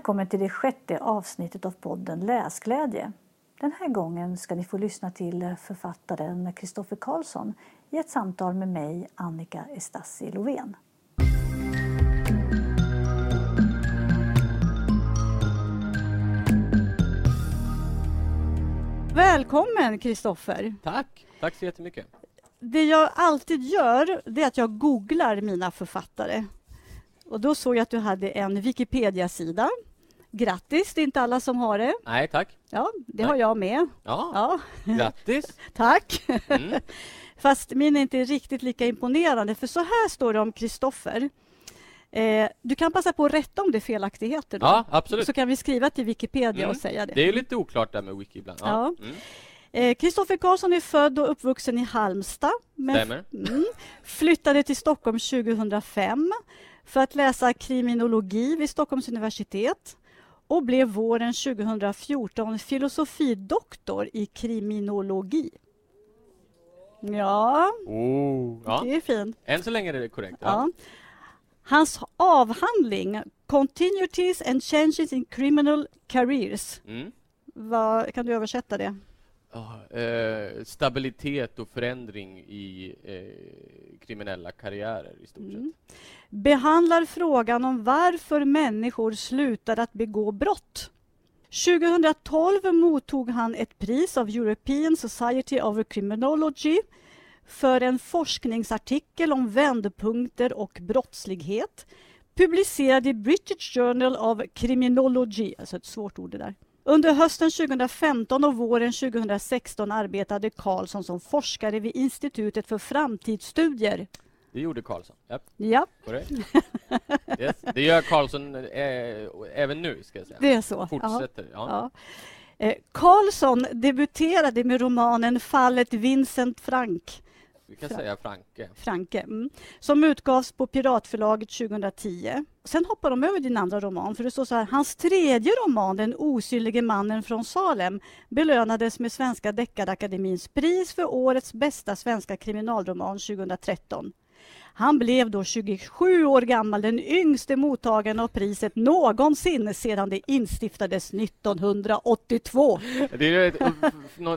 Välkommen till det sjätte avsnittet av podden Läsglädje. Den här gången ska ni få lyssna till författaren Kristoffer Karlsson i ett samtal med mig, Annika Estassi Lovén. Välkommen Kristoffer! Tack! Tack så jättemycket. Det jag alltid gör det är att jag googlar mina författare. Och Då såg jag att du hade en Wikipedia-sida. Grattis, det är inte alla som har det. Nej, tack. Ja, det Nej. har jag med. Ja, ja. Grattis! tack! Mm. Fast min är inte riktigt lika imponerande, för så här står det om Kristoffer. Eh, du kan passa på att rätta om det är felaktigheter. Då. Ja, absolut. Så kan vi skriva till Wikipedia mm. och säga det. Det är lite oklart där med Wiki ibland. Ja. Kristoffer ja. mm. eh, Karlsson är född och uppvuxen i Halmstad. Stämmer. Mm, flyttade till Stockholm 2005 för att läsa kriminologi vid Stockholms universitet och blev våren 2014 filosofidoktor i kriminologi. Ja, oh, ja. det är fint. Än så länge är det korrekt. Ja. ja. Hans avhandling Continuities and Changes in Criminal Careers. Mm. Vad, kan du översätta det? Oh, eh, stabilitet och förändring i eh, kriminella karriärer i stort mm. sett. Behandlar frågan om varför människor slutar att begå brott. 2012 mottog han ett pris av European Society of Criminology för en forskningsartikel om vändpunkter och brottslighet publicerad i British Journal of Criminology, alltså ett svårt ord det där. Under hösten 2015 och våren 2016 arbetade Karlsson som forskare vid Institutet för framtidsstudier. Det gjorde Karlsson? Yep. Ja. Yes. Det gör Karlsson äh, även nu, ska jag säga. Det är så? Fortsätter. Ja. ja. Eh, Karlsson debuterade med romanen Fallet Vincent Frank vi kan Fra säga Franke. Franke mm. Som utgavs på Piratförlaget 2010. Sen hoppar de över din andra roman, för det står så här. Hans tredje roman, Den osynlige mannen från Salem, belönades med Svenska Deckarakademins pris för årets bästa svenska kriminalroman 2013. Han blev då 27 år gammal, den yngste mottagaren av priset någonsin sedan det instiftades 1982. Det är, ett,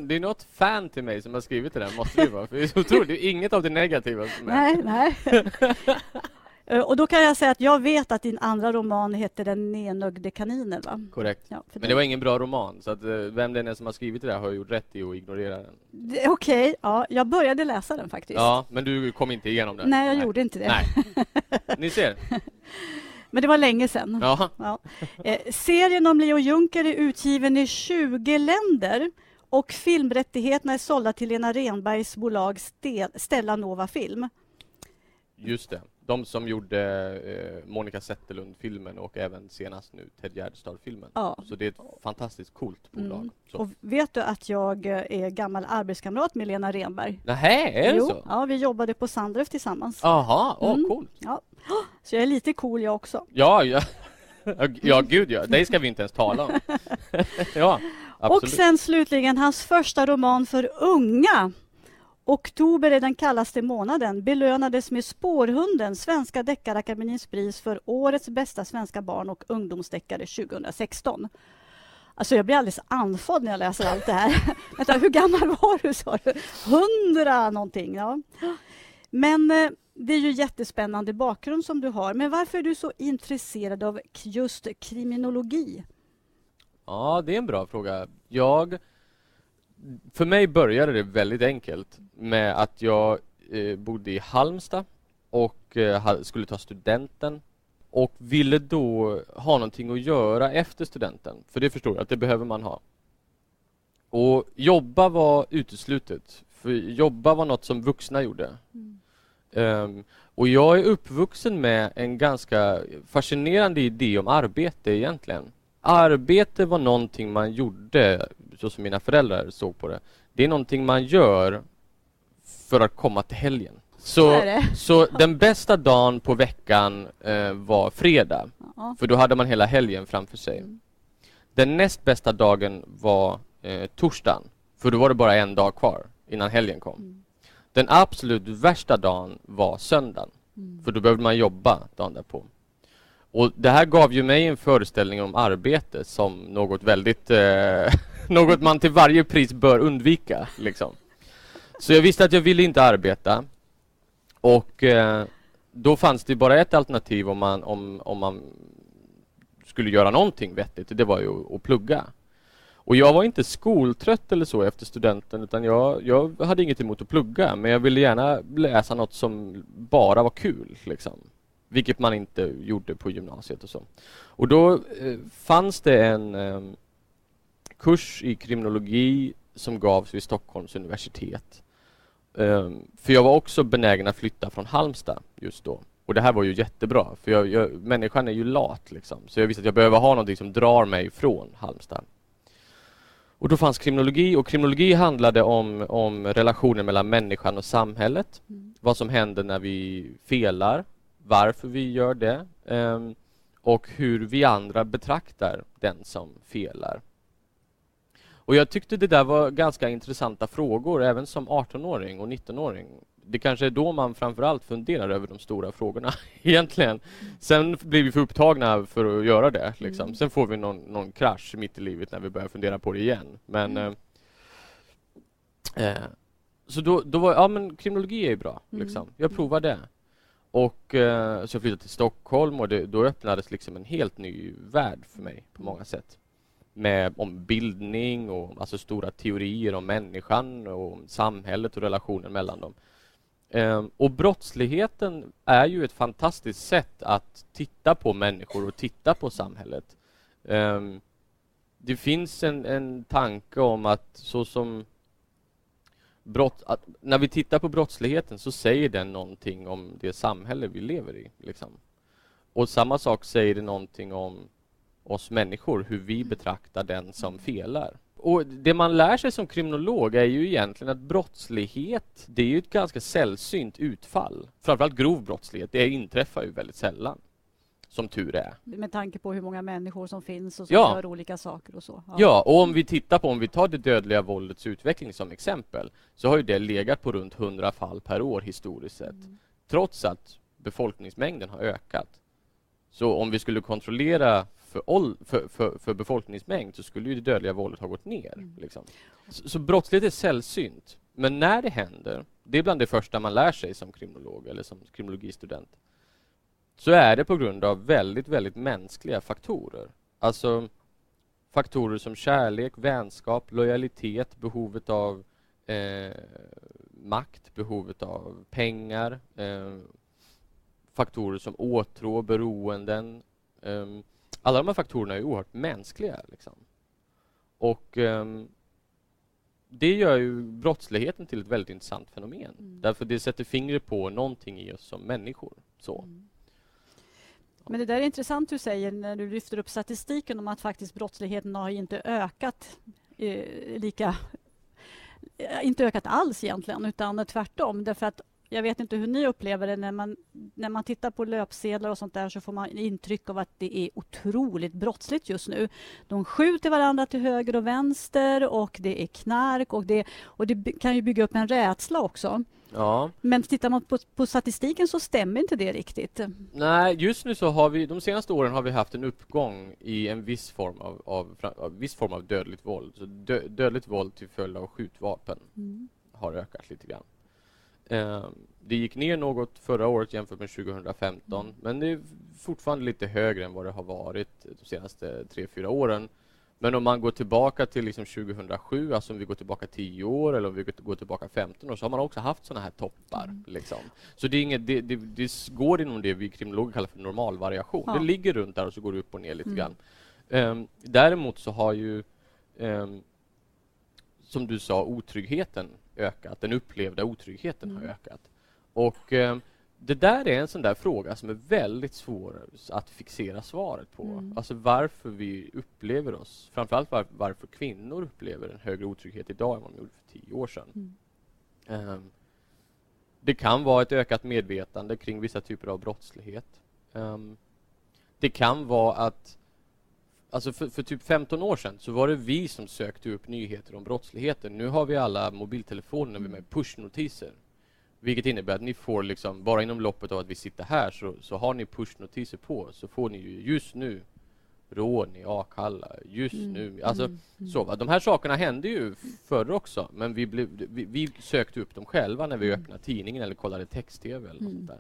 det är något fan till mig som har skrivit det där, måste det vara. För det är så otroligt, det är inget av det negativa som är. Nej, nej. Eh, och då kan jag säga att jag vet att din andra roman heter Den nenögde kaninen. Va? Korrekt. Ja, Men det var ingen bra roman, så att, eh, vem det är som har skrivit det där har gjort rätt i att ignorera den. Okej, okay, ja, jag började läsa den faktiskt. Ja, men du kom inte igenom den? Nej, jag Nej. gjorde inte det. Nej. Ni ser. Men det var länge sedan. Ja. ja. Eh, serien om Leo Juncker är utgiven i 20 länder och filmrättigheterna är sålda till Lena Renbergs bolag Stella Nova Film. Just det. De som gjorde eh, Monica Zetterlund-filmen och även senast nu Ted Gärdestad-filmen. Ja. Så det är ett fantastiskt coolt bolag. Mm. Och vet du att jag eh, är gammal arbetskamrat med Lena Renberg? Nähä, är det jo, så? Ja, vi jobbade på Sandreff tillsammans. Jaha, åh, mm. coolt. Ja. Så jag är lite cool jag också. Ja, ja. Ja, gud ja. Dig ska vi inte ens tala om. ja, absolut. Och sen slutligen hans första roman för unga Oktober är den kallaste månaden belönades med Spårhunden, Svenska Deckarakademins pris för årets bästa svenska barn och ungdomsdeckare 2016. Alltså jag blir alldeles andfådd när jag läser allt det här. Vänta, hur gammal var du sa du? Hundra någonting. Ja. Men eh, det är ju jättespännande bakgrund som du har. Men varför är du så intresserad av just kriminologi? Ja, det är en bra fråga. Jag för mig började det väldigt enkelt med att jag eh, bodde i Halmstad och eh, skulle ta studenten och ville då ha någonting att göra efter studenten, för det förstår jag att det behöver man ha. Och jobba var uteslutet, för jobba var något som vuxna gjorde. Mm. Um, och jag är uppvuxen med en ganska fascinerande idé om arbete egentligen. Arbete var någonting man gjorde så som mina föräldrar såg på det. Det är någonting man gör för att komma till helgen. Så, så den bästa dagen på veckan eh, var fredag, ja. för då hade man hela helgen framför sig. Mm. Den näst bästa dagen var eh, torsdagen, för då var det bara en dag kvar innan helgen kom. Mm. Den absolut värsta dagen var söndagen, mm. för då behövde man jobba dagen därpå. Och det här gav ju mig en föreställning om arbete som något väldigt, eh, något man till varje pris bör undvika. Liksom. Så jag visste att jag ville inte arbeta. Och eh, då fanns det bara ett alternativ om man, om, om man skulle göra någonting vettigt. Det var ju att plugga. Och jag var inte skoltrött eller så efter studenten utan jag, jag hade inget emot att plugga men jag ville gärna läsa något som bara var kul. Liksom. Vilket man inte gjorde på gymnasiet och så. Och då eh, fanns det en eh, kurs i kriminologi som gavs vid Stockholms universitet. Eh, för jag var också benägen att flytta från Halmstad just då. Och det här var ju jättebra, för jag, jag, människan är ju lat liksom. Så jag visste att jag behöver ha någonting som drar mig från Halmstad. Och då fanns kriminologi och kriminologi handlade om, om relationen mellan människan och samhället. Mm. Vad som händer när vi felar, varför vi gör det um, och hur vi andra betraktar den som felar. Och jag tyckte det där var ganska intressanta frågor även som 18-åring och 19-åring det kanske är då man framförallt funderar över de stora frågorna egentligen. Sen blir vi för upptagna för att göra det. Liksom. Mm. Sen får vi någon, någon krasch mitt i livet när vi börjar fundera på det igen. Men mm. eh, eh Så då, då var ja men kriminologi är ju bra. Mm. Liksom. Jag provar det. Och eh, så jag flyttade till Stockholm och det, då öppnades liksom en helt ny värld för mig på många sätt. Med, om bildning och alltså stora teorier om människan och om samhället och relationen mellan dem. Ehm, och brottsligheten är ju ett fantastiskt sätt att titta på människor och titta på samhället. Ehm, det finns en, en tanke om att så som brott, att när vi tittar på brottsligheten så säger den någonting om det samhälle vi lever i. Liksom. Och samma sak säger det någonting om oss människor, hur vi betraktar den som felar. Och det man lär sig som kriminolog är ju egentligen att brottslighet, det är ju ett ganska sällsynt utfall. Framförallt grov brottslighet, det inträffar ju väldigt sällan. Som tur är. Med tanke på hur många människor som finns och som ja. gör olika saker och så. Ja. ja. och om vi tittar på, om vi tar det dödliga våldets utveckling som exempel, så har ju det legat på runt 100 fall per år historiskt sett. Mm. Trots att befolkningsmängden har ökat. Så om vi skulle kontrollera för, för, för, för befolkningsmängd så skulle ju det dödliga våldet ha gått ner. Mm. Liksom. Så, så brottslighet är sällsynt. Men när det händer, det är bland det första man lär sig som kriminolog eller som kriminologistudent, så är det på grund av väldigt, väldigt mänskliga faktorer. Alltså faktorer som kärlek, vänskap, lojalitet, behovet av eh, makt, behovet av pengar, eh, faktorer som åtrå, beroenden, eh, alla de här faktorerna är oerhört mänskliga. Liksom. Och um, det gör ju brottsligheten till ett väldigt intressant fenomen. Mm. Därför det sätter fingret på någonting i oss som människor. Så. Mm. Men det där är intressant du säger när du lyfter upp statistiken om att faktiskt brottsligheten har inte ökat eh, lika eh, inte ökat alls egentligen, utan tvärtom. Därför att jag vet inte hur ni upplever det. När man, när man tittar på löpsedlar och sånt där så får man intryck av att det är otroligt brottsligt just nu. De skjuter varandra till höger och vänster och det är knark och det, och det kan ju bygga upp en rädsla också. Ja. Men tittar man på, på, statistiken så stämmer inte det riktigt. Nej, just nu så har vi, de senaste åren har vi haft en uppgång i en viss form av, av, av viss form av dödligt våld. Så dö, dödligt våld till följd av skjutvapen mm. har ökat lite grann. Eh, det gick ner något förra året jämfört med 2015 mm. men det är fortfarande lite högre än vad det har varit de senaste tre fyra åren. Men om man går tillbaka till liksom 2007, alltså om vi går tillbaka 10 år eller om vi går tillbaka 15 år, så har man också haft sådana här toppar. Mm. Liksom. Så det, inget, det, det, det, går inom det vi kriminologer kallar för normalvariation. Ja. Det ligger runt där och så går det upp och ner lite mm. grann. Um, däremot så har ju, um, som du sa, otryggheten ökat. Den upplevda otryggheten mm. har ökat. Och eh, det där är en sån där fråga som är väldigt svår att fixera svaret på. Mm. Alltså varför vi upplever oss, framförallt var, varför kvinnor upplever en högre otrygghet idag än vad de gjorde för tio år sedan. Mm. Um, det kan vara ett ökat medvetande kring vissa typer av brottslighet. Um, det kan vara att Alltså för, för, typ 15 år sedan så var det vi som sökte upp nyheter om brottsligheten. Nu har vi alla mobiltelefoner med pushnotiser. Vilket innebär att ni får liksom, bara inom loppet av att vi sitter här så, så har ni pushnotiser på så får ni ju just nu rån i Akalla, just mm. nu. Alltså, mm. så, va? De här sakerna hände ju förr också men vi, blev, vi, vi sökte upp dem själva när vi mm. öppnade tidningen eller kollade text-tv. Eller mm. där.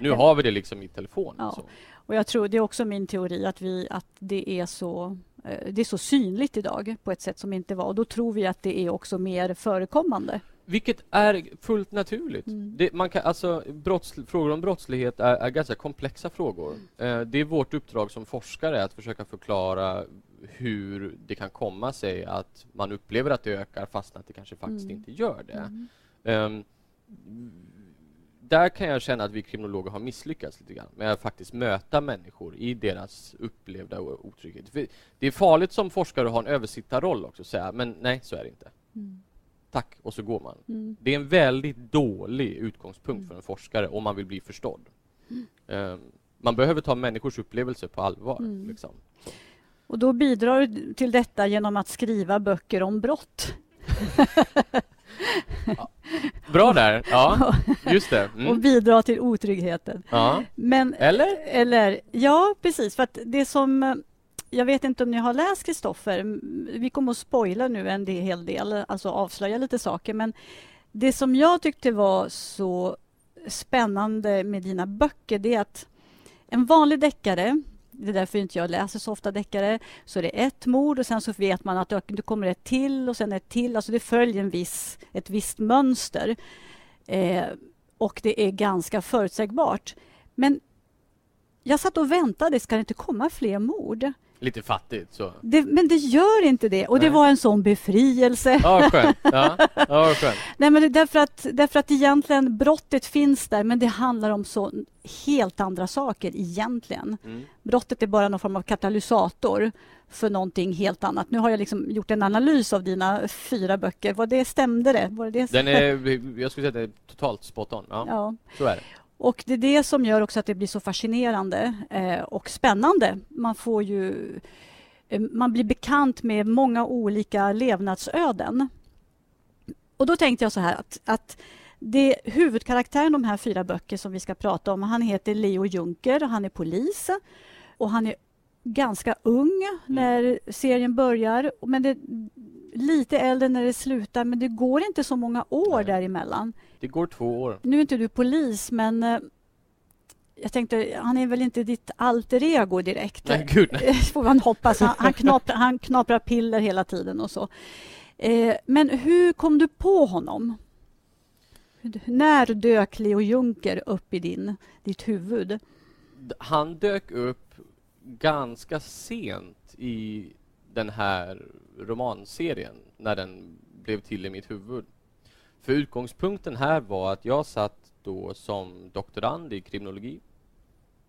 Nu har vi det liksom i telefonen. Ja. Och jag tror, det är också min teori att, vi, att det, är så, eh, det är så synligt idag på ett sätt som inte var. Och då tror vi att det är också mer förekommande. Vilket är fullt naturligt. Mm. Det, man kan, alltså, brotts, frågor om brottslighet är, är ganska komplexa frågor. Mm. Eh, det är vårt uppdrag som forskare att försöka förklara hur det kan komma sig att man upplever att det ökar fast att det kanske faktiskt mm. inte gör det. Um, där kan jag känna att vi kriminologer har misslyckats lite grann med att faktiskt möta människor i deras upplevda otrygghet. För det är farligt som forskare att ha en översittarroll också, säga men nej, så är det inte. Mm. Tack, och så går man. Mm. Det är en väldigt dålig utgångspunkt mm. för en forskare om man vill bli förstådd. Um, man behöver ta människors upplevelser på allvar. Mm. Liksom. Och då bidrar du till detta genom att skriva böcker om brott. Bra där. Ja, just det. Mm. och bidra till otryggheten. Ja. Men, eller? Eller, ja, precis. För att det som... Jag vet inte om ni har läst Kristoffer. Vi kommer att spoila nu en hel del, alltså avslöja lite saker. Men det som jag tyckte var så spännande med dina böcker, det är att en vanlig deckare det är därför inte jag läser så ofta deckare. Så det är ett mord och sen så vet man att det kommer ett till och sen ett till. Alltså det följer en viss, ett visst mönster. Eh, och det är ganska förutsägbart. Men jag satt och väntade, ska det inte komma fler mord? Lite fattigt så. Det, men det gör inte det. Och Nej. det var en sån befrielse. Ja, skönt. Ja, ja, skönt. Nej, men det, därför, att, därför att egentligen brottet finns där, men det handlar om så helt andra saker egentligen. Mm. Brottet är bara någon form av katalysator för någonting helt annat. Nu har jag liksom gjort en analys av dina fyra böcker. Var det, stämde det? Var det Den är, jag skulle säga att det är totalt spot on. Ja, ja. Så är det. Och det är det som gör också att det blir så fascinerande eh, och spännande. Man får ju... Eh, man blir bekant med många olika levnadsöden. Och då tänkte jag så här att, att det, huvudkaraktären i de här fyra böcker som vi ska prata om, han heter Leo Juncker och han är polis. Och han är ganska ung när serien börjar. Men det, lite äldre när det slutar, men det går inte så många år Nej. däremellan. Det går två år. Nu är inte du polis, men eh, jag tänkte, han är väl inte ditt alter ego direkt? Nej, gud nej. får man hoppas. Han, han, knaprar, han knaprar piller hela tiden och så. Eh, men hur kom du på honom? När dök Leo Juncker upp i din, ditt huvud? Han dök upp ganska sent i den här romanserien när den blev till i mitt huvud. För utgångspunkten här var att jag satt då som doktorand i kriminologi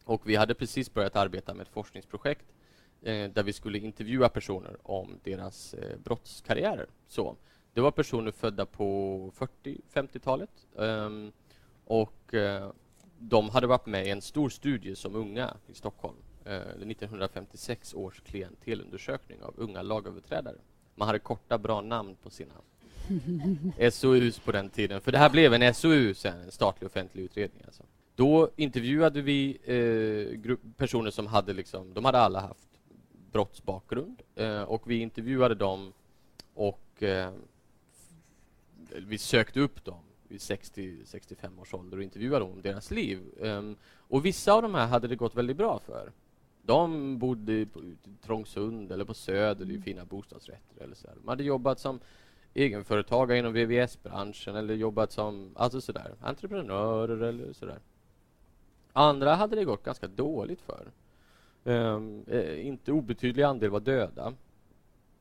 och vi hade precis börjat arbeta med ett forskningsprojekt eh, där vi skulle intervjua personer om deras eh, brottskarriärer. Så, det var personer födda på 40-50-talet um, ehm, och eh, de hade varit med i en stor studie som unga i Stockholm eh, 1956 års klientelundersökning av unga lagöverträdare. Man hade korta, bra namn på sina SOUs på den tiden. För det här blev en SOU sen, en statlig offentlig utredning. Alltså. Då intervjuade vi eh, personer som hade liksom, de hade alla haft brottsbakgrund eh, och vi intervjuade dem och eh, vi sökte upp dem vid 60-65 års ålder och intervjuade dem om deras liv. Um, och vissa av de här hade det gått väldigt bra för. De bodde i Trångsund eller på Söder i fina bostadsrätter. Eller så De hade jobbat som egenföretagare inom VVS-branschen eller jobbat som alltså sådär, entreprenörer eller sådär. Andra hade det gått ganska dåligt för. Um, eh, inte obetydlig andel var döda.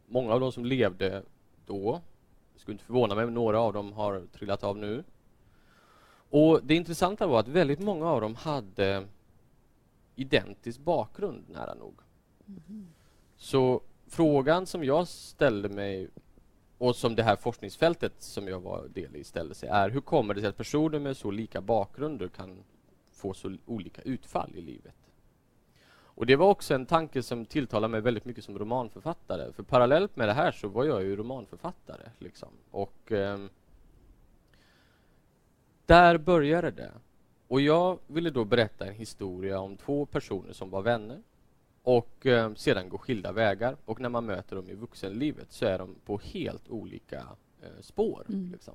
Många av de som levde då, skulle inte förvåna mig om några av dem har trillat av nu. Och Det intressanta var att väldigt många av dem hade identisk bakgrund nära nog. Mm. Så frågan som jag ställde mig och som det här forskningsfältet som jag var del i ställde sig är hur kommer det sig att personer med så lika bakgrunder kan få så olika utfall i livet? Och Det var också en tanke som tilltalade mig väldigt mycket som romanförfattare. För parallellt med det här så var jag ju romanförfattare. Liksom. Och... Eh, där började det. Och jag ville då berätta en historia om två personer som var vänner och eh, sedan går skilda vägar. Och när man möter dem i vuxenlivet så är de på helt olika eh, spår. Mm. Liksom.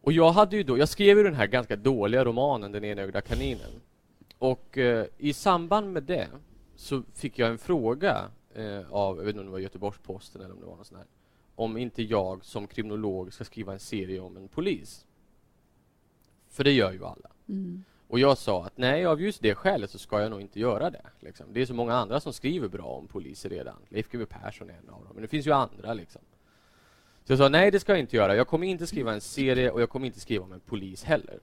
Och jag hade ju då, jag skrev ju den här ganska dåliga romanen Den enögda kaninen. Och eh, i samband med det så fick jag en fråga eh, av, jag vet inte om det var Göteborgs-Posten eller om det var något sånt här, om inte jag som kriminolog ska skriva en serie om en polis. För det gör ju alla. Mm. Och jag sa att nej, av just det skälet så ska jag nog inte göra det. Liksom. Det är så många andra som skriver bra om poliser redan. Leif GW Persson är en av dem, men det finns ju andra. Liksom. Så jag sa nej, det ska jag inte göra. Jag kommer inte skriva en serie och jag kommer inte skriva om en polis heller.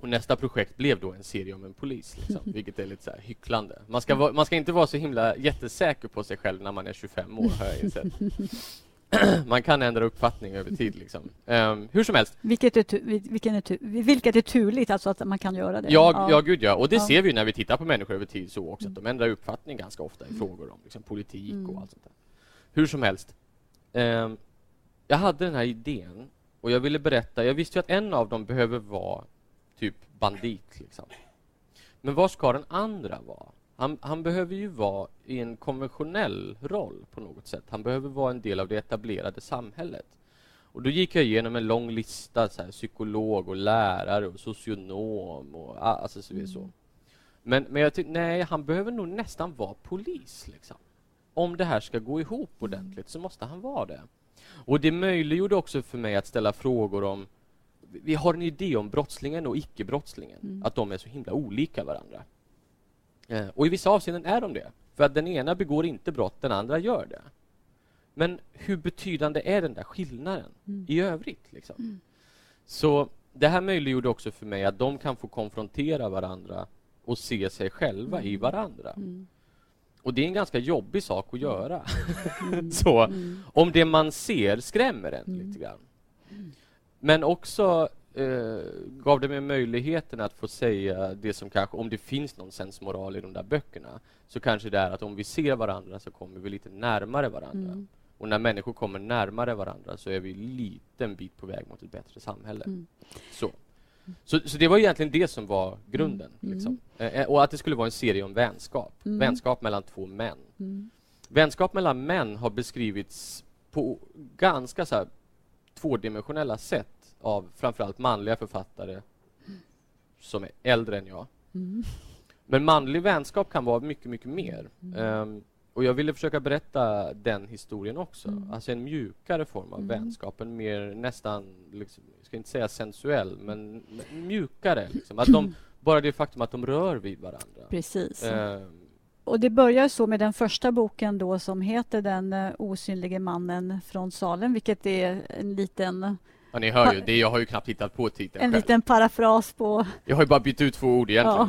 Och nästa projekt blev då en serie om en polis, liksom, vilket är lite så här hycklande. Man ska, man ska inte vara så himla jättesäker på sig själv när man är 25 år, har jag insett. man kan ändra uppfattning över tid. Liksom. Um, hur som helst. Vilket är, vilken är, vilket är turligt, alltså att man kan göra det. Ja, ja. gud ja. Och det Ja. ser vi när vi tittar på människor över tid så också, att de ändrar uppfattning ganska ofta i frågor om liksom, politik Mm. och allt sånt där. Hur som helst. ehm, jag hade den här idén och jag ville berätta, jag visste ju att en av dem behöver vara typ bandit liksom. Men vad ska den andra vara? Han, han behöver ju vara i en konventionell roll på något sätt. Han behöver vara en del av det etablerade samhället. Och då gick jag igenom en lång lista, så här, psykolog och lärare och socionom och alltså så, så. Men, men jag tyckte, nej, han behöver nog nästan vara polis liksom. Om det här ska gå ihop ordentligt så måste han vara det. Och det möjliggjorde också för mig att ställa frågor om vi har en idé om brottslingen och icke-brottslingen, Mm. att de är så himla olika varandra. Eh, och i vissa avseenden är de det. För att den ena begår inte brott, den andra gör det. Men hur betydande är den där skillnaden Mm. i övrigt? Liksom? Så det här möjliggjorde också för mig att de kan få konfrontera varandra och se sig själva i varandra. Mm. Och det är en ganska jobbig sak att göra. Mm. Så Mm. om det man ser skrämmer en Mm. lite grann. Men också eh, gav det mig möjligheten att få säga det som kanske, om det finns någon sensmoral i de där böckerna, så kanske det är att om vi ser varandra så kommer vi lite närmare varandra. Mm. Och när människor kommer närmare varandra så är vi en liten bit på väg mot ett bättre samhälle. Mm. Så. Så, så det var egentligen det som var grunden. Mm. Liksom. Eh, och att det skulle vara en serie om vänskap. Mm. Vänskap mellan två män. Mm. Vänskap mellan män har beskrivits på ganska så tvådimensionella sätt av framförallt manliga författare som är äldre än jag. Mm. Men manlig vänskap kan vara mycket, mycket mer. Ehm, och jag ville försöka berätta den historien också. Mm. Alltså en mjukare form av Mm. vänskap. En mer nästan, liksom, jag ska inte säga sensuell, men mjukare. Liksom. Att de, bara det faktum att de rör vid varandra. Precis. Ehm, Och det börjar så med den första boken då som heter Den eh, osynlige mannen från Salem, vilket är en liten, ja, ni hör ju, det, jag har ju knappt hittat på titeln en själv. liten parafras på... Jag har ju bara bytt ut två ord egentligen. Ja.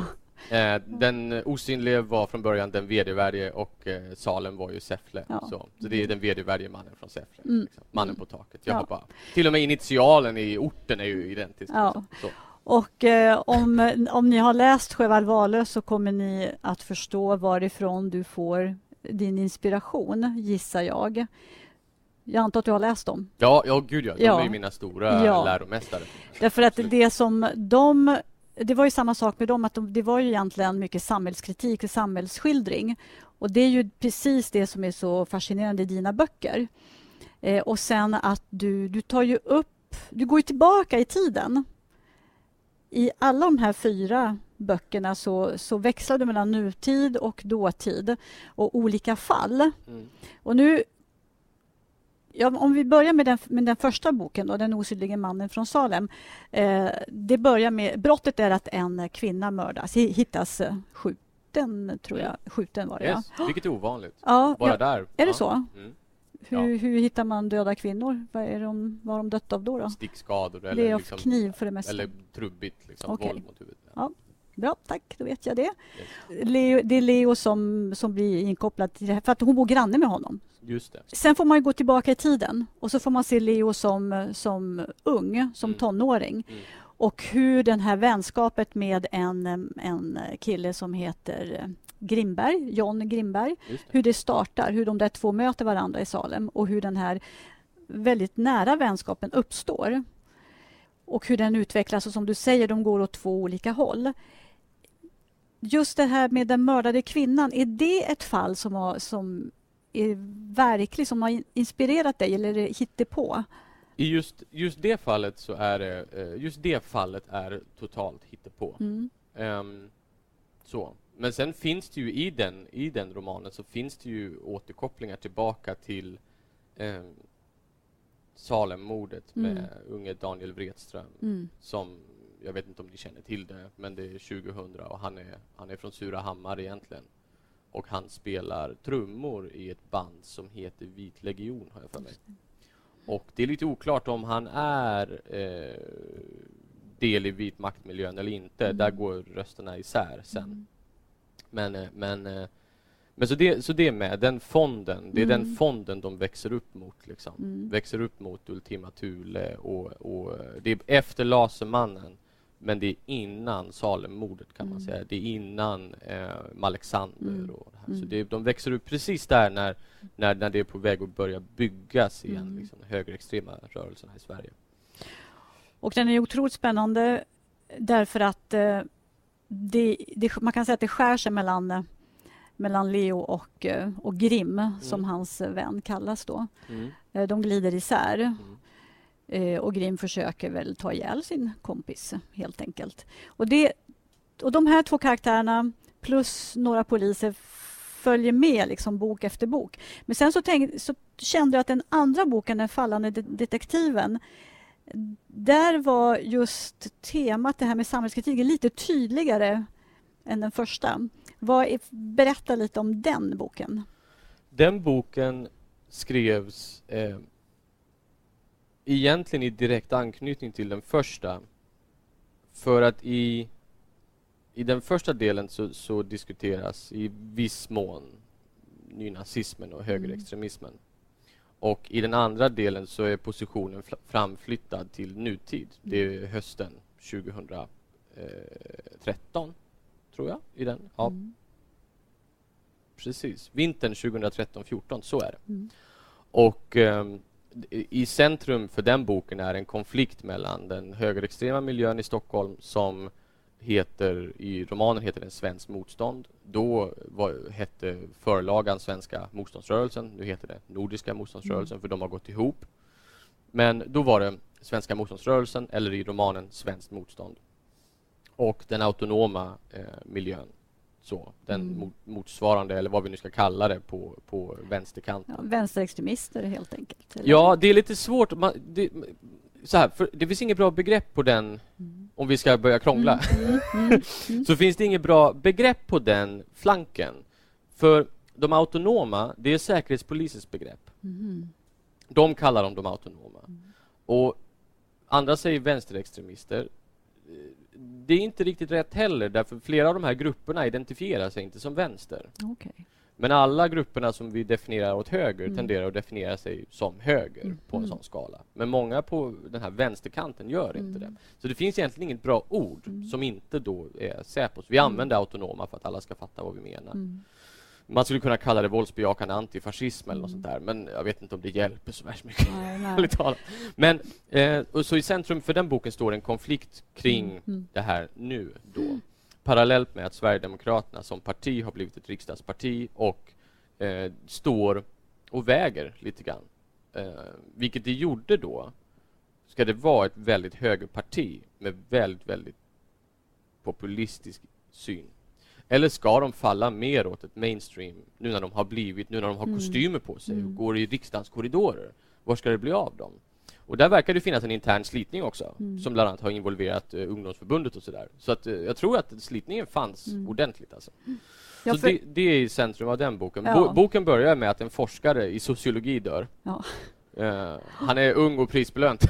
Eh, den osynlige var från början den vedervärdige och eh, Salem var ju Säffle. Ja. Så, så det är den vedervärdige mannen från Säffle. Mm. Liksom. Mannen på taket. Jag Ja. har bara, till och med initialen i orten är ju identisk. Ja. liksom. Och eh, om, om ni har läst Sjöwall Wahlöö så kommer ni att förstå varifrån du får din inspiration, gissar jag. Jag antar att du har läst dem? Ja, ja, gud ja. De Ja. är mina stora Ja. läromästare. Därför att Absolut. det som de... Det var ju samma sak med dem, att de, det var ju egentligen mycket samhällskritik och samhällsskildring. Och det är ju precis det som är så fascinerande i dina böcker. Eh, och sen att du, du tar ju upp... Du går ju tillbaka i tiden. I alla de här fyra böckerna så, så växlar du mellan nutid och dåtid och olika fall. Mm. Och nu, ja, om vi börjar med den, med den första boken, då, Den osynlige mannen från Salem. Eh, det börjar med, brottet är att en kvinna mördas, hi- hittas eh, skjuten, tror jag. Skjuten var det, Yes. Vilket är ovanligt. ja. Bara ja, där. Är ja. det så? Mm. Hur, hur hittar man döda kvinnor? Vad är de, vad har de dött av då? då? Stickskador eller, liksom, kniv för det mesta. eller trubbigt liksom, Okej. våld mot huvudet. Ja. Bra, tack, då vet jag det. Yes. Leo, det är Leo som, som blir inkopplad till det här, för att hon bor granne med honom. Just det. Sen får man gå tillbaka i tiden och så får man se Leo som, som ung, som Mm. tonåring. Mm. Och hur det här vänskapet med en, en kille som heter Grimberg, John Grimberg, det. hur det startar, hur de där två möter varandra i Salem och hur den här väldigt nära vänskapen uppstår. och hur den utvecklas och som du säger, de går åt två olika håll. Just det här med den mördade kvinnan, är det ett fall som, har, som är verkligt, som har inspirerat dig eller är hittepå? I just, just det fallet så är det, eh, just det fallet är totalt hittepå. Mm. Um, så. Men sen finns det ju i den, i den romanen så finns det ju återkopplingar tillbaka till um, Salemmordet mm. med unge Daniel Wretström mm. som jag vet inte om ni känner till det, men det är 2000 och han är, han är från Surahammar egentligen. Och han spelar trummor i ett band som heter Vit Legion, har jag för mig. Och det är lite oklart om han är eh, del i vit maktmiljön eller inte. Mm. Där går rösterna isär sen. Mm. Men, eh, men, eh, men så, det, så det är med, den fonden, det är mm. den fonden de växer upp mot. Liksom. Mm. Växer upp mot Ultima Thule och, och det är efter Lasermannen men det är innan Salemmordet kan man mm. säga. Det är innan eh, Alexander. Mm. Och det här. Så mm. det, de växer upp precis där när, när, när det är på väg att börja byggas igen, mm. liksom, högerextrema rörelserna i Sverige. Och den är otroligt spännande därför att eh, det, det, man kan säga att det skär sig mellan, eh, mellan Leo och, eh, och Grim, mm. som hans vän kallas då. Mm. Eh, de glider isär. Mm. Eh, och Grim försöker väl ta ihjäl sin kompis, helt enkelt. Och, det, och de här två karaktärerna plus några poliser följer med liksom, bok efter bok. Men sen så, tänk, så kände jag att den andra boken, Den fallande detektiven där var just temat, det här med samhällskritiken, lite tydligare än den första. Vad, berätta lite om den boken. Den boken skrevs eh, egentligen i direkt anknytning till den första. För att i, i den första delen så, så diskuteras i viss mån nynazismen och högerextremismen. Mm. Och i den andra delen så är positionen framflyttad till nutid. Det är mm. hösten 2013, tror jag, i den. Ja. Mm. Precis, vintern 2013-14, så är det. Mm. Och um, i centrum för den boken är en konflikt mellan den högerextrema miljön i Stockholm som heter, i romanen heter den Svenskt motstånd. Då var, hette förlagan Svenska motståndsrörelsen. Nu heter det Nordiska motståndsrörelsen mm. för de har gått ihop. Men då var det Svenska motståndsrörelsen eller i romanen Svenskt motstånd. Och den autonoma eh, miljön så, den mm. motsvarande, eller vad vi nu ska kalla det, på, på vänsterkanten. Ja, vänsterextremister helt enkelt? Eller? Ja, det är lite svårt. Man, det, så här, för det finns inget bra begrepp på den, mm. om vi ska börja krångla. Mm. mm, mm, mm. så finns det inget bra begrepp på den flanken. För de autonoma, det är Säkerhetspolisens begrepp. De kallar dem de autonoma. Och andra säger vänsterextremister det är inte riktigt rätt heller därför flera av de här grupperna identifierar sig inte som vänster. Okay. Men alla grupperna som vi definierar åt höger mm. tenderar att definiera sig som höger mm. på en mm. sån skala. Men många på den här vänsterkanten gör inte det. Mm. Så det finns egentligen inget bra ord mm. som inte då är Säpos. Vi använder autonoma för att alla ska fatta vad vi menar. Man skulle kunna kalla det våldsbejakande antifascism eller något sånt där, men jag vet inte om det hjälper så värst mycket. Nej, nej. men eh, så i centrum för den boken står en konflikt kring mm, mm. det här nu då. Parallellt med att Sverigedemokraterna som parti har blivit ett riksdagsparti och eh, står och väger lite grann. Eh, vilket det gjorde då, ska det vara ett väldigt högerparti med väldigt, väldigt populistisk syn eller ska de falla mer åt ett mainstream nu när de har blivit, nu när de har mm. kostymer på sig och mm. går i riksdagens korridorer? Var ska det bli av dem? Och där verkar det finnas en intern slitning också mm. som bland annat har involverat uh, ungdomsförbundet och sådär. Så att uh, jag tror att slitningen fanns mm. ordentligt alltså. Ja, så det, det, är i centrum av den boken. Ja. Bo boken börjar med att en forskare i sociologi dör. Ja. Uh, han är ung och prisbelönt.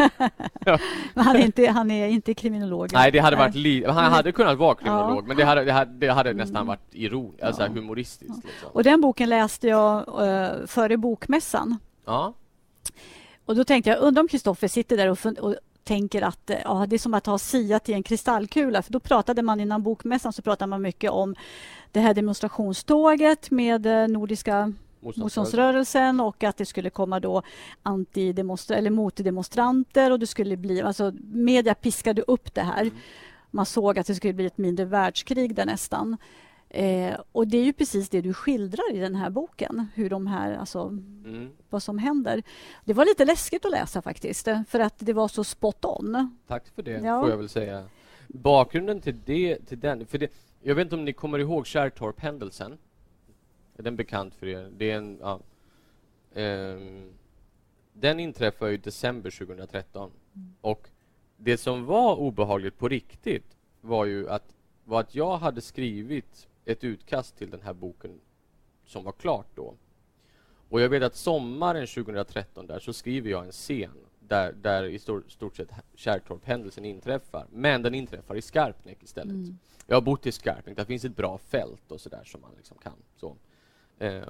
ja. Han är, inte, han är inte kriminolog? Nej, det hade varit li han hade kunnat vara kriminolog, ja. men det hade, det hade, det hade mm. nästan varit ironiskt, alltså humoristiskt. Liksom. Och den boken läste jag uh, före bokmässan. Ja. Och då tänkte jag, undrar om Kristoffer sitter där och, och tänker att eh, ja, det är som att ha siat i en kristallkula. För då pratade man innan bokmässan så pratade man mycket om det här demonstrationståget med Nordiska motståndsrörelsen och att det skulle komma då antidemonstra eller motdemonstranter och det skulle bli, alltså media piskade upp det här. Mm. Man såg att det skulle bli ett mindre världskrig där nästan. Eh, och det är ju precis det du skildrar i den här boken, hur de här, alltså, mm. vad som händer. Det var lite läskigt att läsa faktiskt, för att det var så spot on. Tack för det, ja. får jag väl säga. Bakgrunden till, det, till den, för det, jag vet inte om ni kommer ihåg Kärrtorp-händelsen? Är den bekant för er? Det är en, ja, um, den inträffade i december 2013 mm. och det som var obehagligt på riktigt var ju att, var att jag hade skrivit ett utkast till den här boken som var klart då. Och jag vet att sommaren 2013 där så skriver jag en scen där, där i stor, stort sett Kärrtorp-händelsen inträffar. Men den inträffar i Skarpnäck istället. Mm. Jag har bott i Skarpnäck, där finns ett bra fält och sådär som man liksom kan. Så. Eh,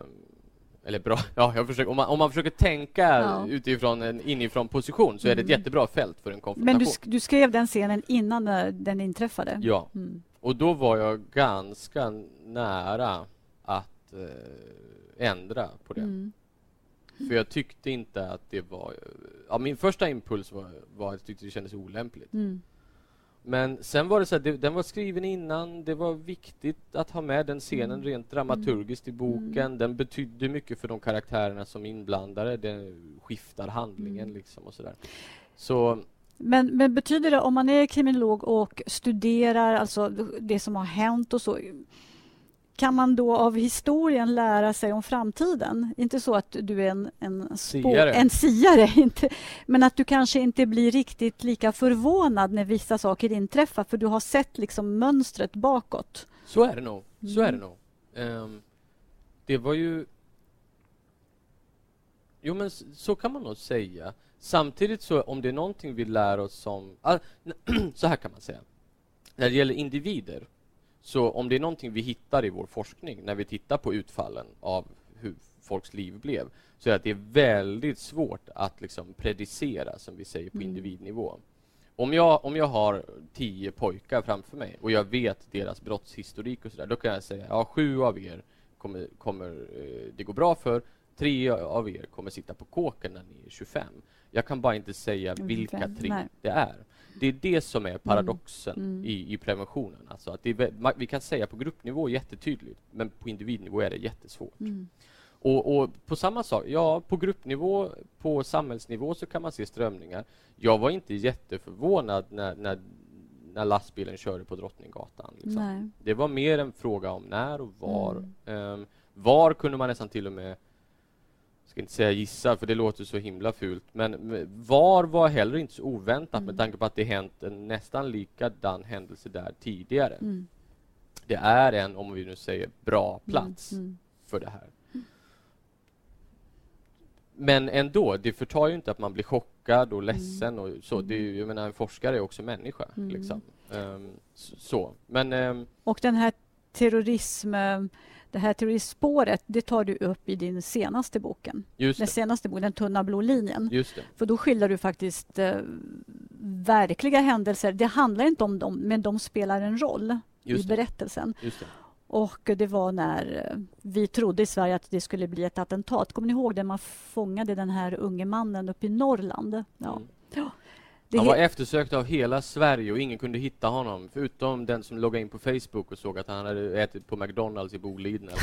eller bra, ja, jag försöker, om, man, om man försöker tänka ja. utifrån en inifrån position så är det ett mm. jättebra fält för en konfrontation. Men du, du skrev den scenen innan den inträffade? Ja. Mm. Och då var jag ganska nära att eh, ändra på det. Mm. För jag tyckte inte att det var... Ja, min första impuls var, var att jag tyckte det kändes olämpligt. Mm. Men sen var det så att den var skriven innan, det var viktigt att ha med den scenen mm. rent dramaturgiskt i boken. Mm. Den betydde mycket för de karaktärerna som inblandade. Den skiftar handlingen mm. liksom och sådär. Så men, men, betyder det, om man är kriminolog och studerar alltså det som har hänt och så, kan man då av historien lära sig om framtiden? Inte så att du är en, en, siare. en siare inte, men att du kanske inte blir riktigt lika förvånad när vissa saker inträffar för du har sett liksom mönstret bakåt. Så är det nog. Så är det mm. nog. Um, det var ju... Jo, men så kan man nog säga. Samtidigt så om det är någonting vi lär oss som... Ah, så här kan man säga. När det gäller individer, så om det är någonting vi hittar i vår forskning när vi tittar på utfallen av hur folks liv blev, så är det att det är väldigt svårt att liksom predicera, som vi säger, på mm. individnivå. Om jag, om jag har tio pojkar framför mig och jag vet deras brottshistorik och sådär, då kan jag säga ja, sju av er kommer, kommer eh, det gå bra för, tre av er kommer sitta på kåken när ni är 25. Jag kan bara inte säga vilka tre Nej. det är. Det är det som är mm. paradoxen mm. i, i, preventionen. Alltså att är, vi kan säga på gruppnivå jättetydligt, men på individnivå är det jättesvårt. Mm. Och, och, på samma sak, ja, på gruppnivå, på samhällsnivå så kan man se strömningar. Jag var inte jätteförvånad när, när, när lastbilen körde på Drottninggatan. Liksom. Det var mer en fråga om när och var. Mm. Um, var kunde man nästan till och med ska inte säga gissa, för det låter så himla fult, men VAR var heller inte så oväntat mm. med tanke på att det hänt en nästan likadan händelse där tidigare. Mm. Det är en, om vi nu säger, bra mm, plats mm. för det här. Men ändå, det förtar ju inte att man blir chockad och ledsen och så. Det är jag menar, en forskare är också människa. Mm. Liksom. Um, så. Men, um, och den här terrorism det här terroristspåret, det tar du upp i din senaste boken. Just den senaste boken, Den tunna blå linjen. Just det. För då skildrar du faktiskt eh, verkliga händelser. Det handlar inte om dem, men de spelar en roll Just i berättelsen. Just det. Och det var när eh, vi trodde i Sverige att det skulle bli ett attentat. Kommer ni ihåg det? Man fångade den här unge mannen uppe i Norrland. Ja. Mm. Han var eftersökt av hela Sverige och ingen kunde hitta honom förutom den som loggade in på Facebook och såg att han hade ätit på McDonalds i Boliden eller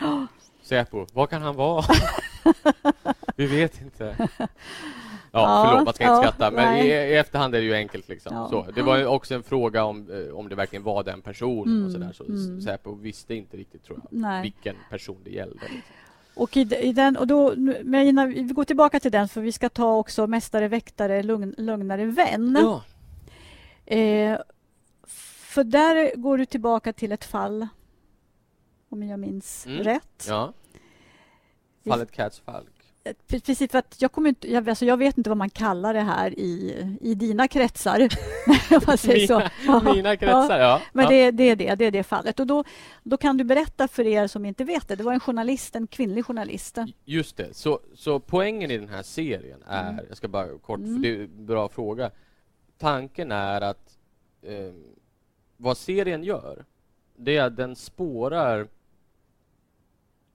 Säpo, var kan han vara? Vi vet inte. Ja, ja förlåt, man ska inte ja, skratta, men i, i, efterhand är det ju enkelt. Liksom. Ja. Så, det var också en fråga om, eh, om det verkligen var den personen. Mm, och så där, så mm. Säpo visste inte riktigt, tror jag, Nej. vilken person det gällde. Liksom. Och, i, i, den, och då, men innan vi går tillbaka till den, för vi ska ta också Mästare, väktare, lugn, lugnare vän. Ja. Eh, för där går du tillbaka till ett fall, om jag minns mm. rätt. Ja. Fallet Cats Falk. Precis, för att jag, kommer inte, jag, alltså jag vet inte vad man kallar det här i, i dina kretsar. man säger så. Ja, mina kretsar, ja. ja. Men Det, det, är det, det är det fallet. Och då, då kan du berätta för er som inte vet det. Det var en journalist, en kvinnlig journalist. Just det. Så, så poängen i den här serien är, mm. jag ska bara kort, mm. för det är en bra fråga. Tanken är att eh, vad serien gör, det är att den spårar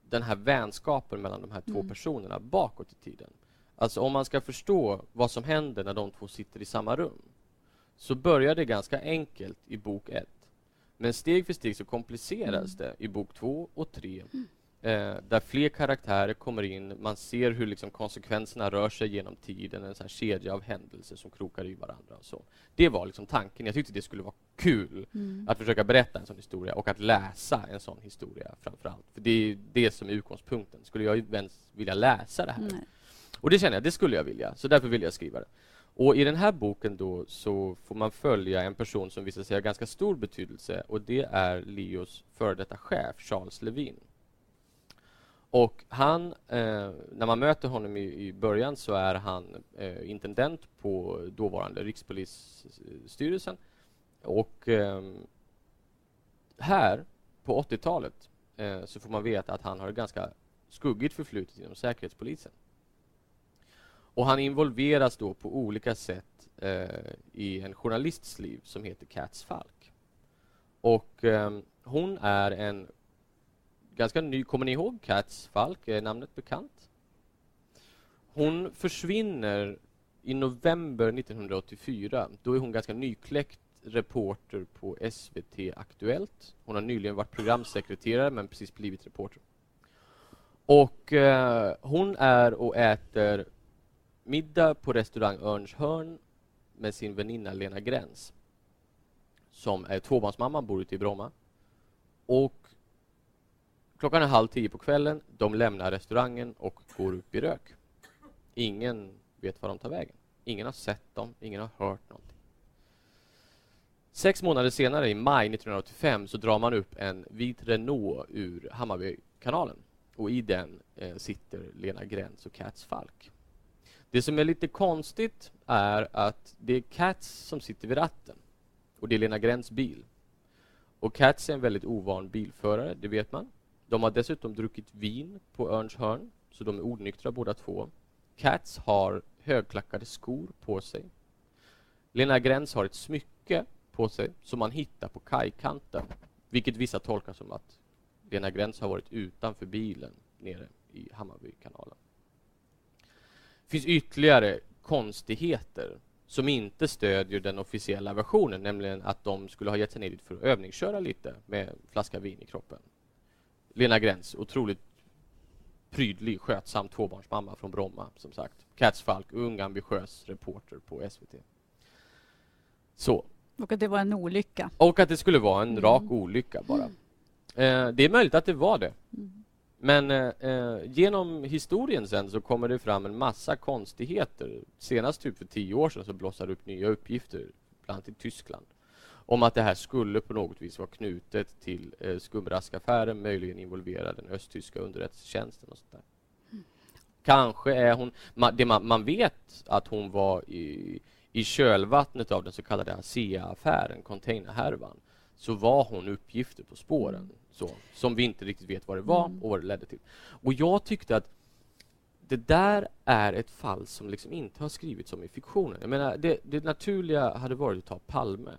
den här vänskapen mellan de här två Mm. personerna bakåt i tiden. Alltså om man ska förstå vad som händer när de två sitter i samma rum så börjar det ganska enkelt i bok ett. Men steg för steg så kompliceras det i bok två och tre. Eh, där fler karaktärer kommer in, man ser hur liksom konsekvenserna rör sig genom tiden, en sån kedja av händelser som krokar i varandra. Och så. Det var liksom tanken. Jag tyckte det skulle vara kul Mm. att försöka berätta en sån historia och att läsa en sån historia framför allt. För det är det som är utgångspunkten. Skulle jag ens vilja läsa det här? Nej. Och det känner jag, det skulle jag vilja. Så därför vill jag skriva det. Och i den här boken då så får man följa en person som visar sig ha ganska stor betydelse och det är Leos före detta chef Charles Levin. Och han, eh, när man möter honom i, i början så är han eh, intendent på dåvarande Rikspolisstyrelsen. Och eh, här på 80-talet eh, så får man veta att han har ett ganska skuggigt förflutet inom Säkerhetspolisen. Och han involveras då på olika sätt eh, i en journalists liv som heter Cats Falk. Och eh, hon är en ganska ny, kommer ni ihåg Cats Falk? Är namnet bekant? Hon försvinner i november 1984. Då är hon ganska nykläckt reporter på SVT Aktuellt. Hon har nyligen varit programsekreterare men precis blivit reporter. Och eh, hon är och äter middag på restaurang Örnshörn med sin väninna Lena Gräns som är tvåbarnsmamma, bor ute i Bromma. Och klockan är halv tio på kvällen. De lämnar restaurangen och går upp i rök. Ingen vet var de tar vägen. Ingen har sett dem, ingen har hört någonting. Sex månader senare, i maj 1985, så drar man upp en vit Renault ur Hammarbykanalen. Och i den eh, sitter Lena Gräns och Cats Falk. Det som är lite konstigt är att det är Cats som sitter vid ratten. Och det är Lena Gräns bil. Och Cats är en väldigt ovan bilförare, det vet man. De har dessutom druckit vin på Örnshörn, så de är onyktra båda två. Cats har högklackade skor på sig. Lena Gräns har ett smycke på sig som man hittar på kajkanten, vilket vissa tolkar som att Lena Gräns har varit utanför bilen nere i Hammarbykanalen. Det finns ytterligare konstigheter som inte stödjer den officiella versionen, nämligen att de skulle ha gett sig ner dit för att övningsköra lite med flaska vin i kroppen. Lena Gräns, otroligt prydlig, skötsam tvåbarnsmamma från Bromma, som sagt. Cats Falk, ung, ambitiös reporter på SVT. Så. Och att det var en olycka. Och att det skulle vara en Mm. rak olycka bara. Eh, det är möjligt att det var det. Mm. Men eh, eh, genom historien sen så kommer det fram en massa konstigheter. Senast typ för tio år sedan så blossade upp nya uppgifter, bland annat i Tyskland, om att det här skulle på något vis vara knutet till eh, skumraskaffären, möjligen involvera den östtyska underrättelsetjänsten och sånt där. Kanske är hon... Man, det man, man vet att hon var i, i kölvattnet av den så kallade ASEA-affären, containerhärvan, så var hon uppgifter på spåren så, som vi inte riktigt vet vad det var Mm. och vad det ledde till. Och jag tyckte att det där är ett fall som liksom inte har skrivits om i fiktionen. Jag menar, det, det naturliga hade varit att ta Palme.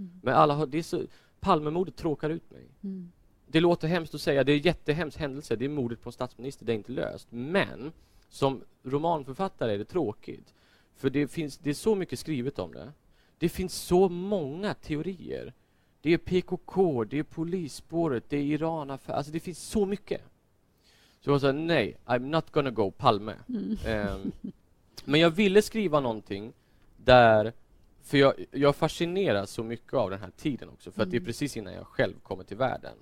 Mm. Men alla har, det är så, Palmemordet tråkar ut mig. Mm. Det låter hemskt att säga, det är en jättehemsk händelse, det är mordet på en statsminister, det är inte löst. Men som romanförfattare är det tråkigt. För det, finns, det är så mycket skrivet om det. Det finns så många teorier. Det är PKK, det är polisspåret, det är Iranaffär, alltså det finns så mycket. Så jag sa nej, I'm not gonna go Palme. Mm. Ehm, men jag ville skriva någonting där, för jag, jag fascineras så mycket av den här tiden också, för att det är Mm. precis innan jag själv kommer till världen.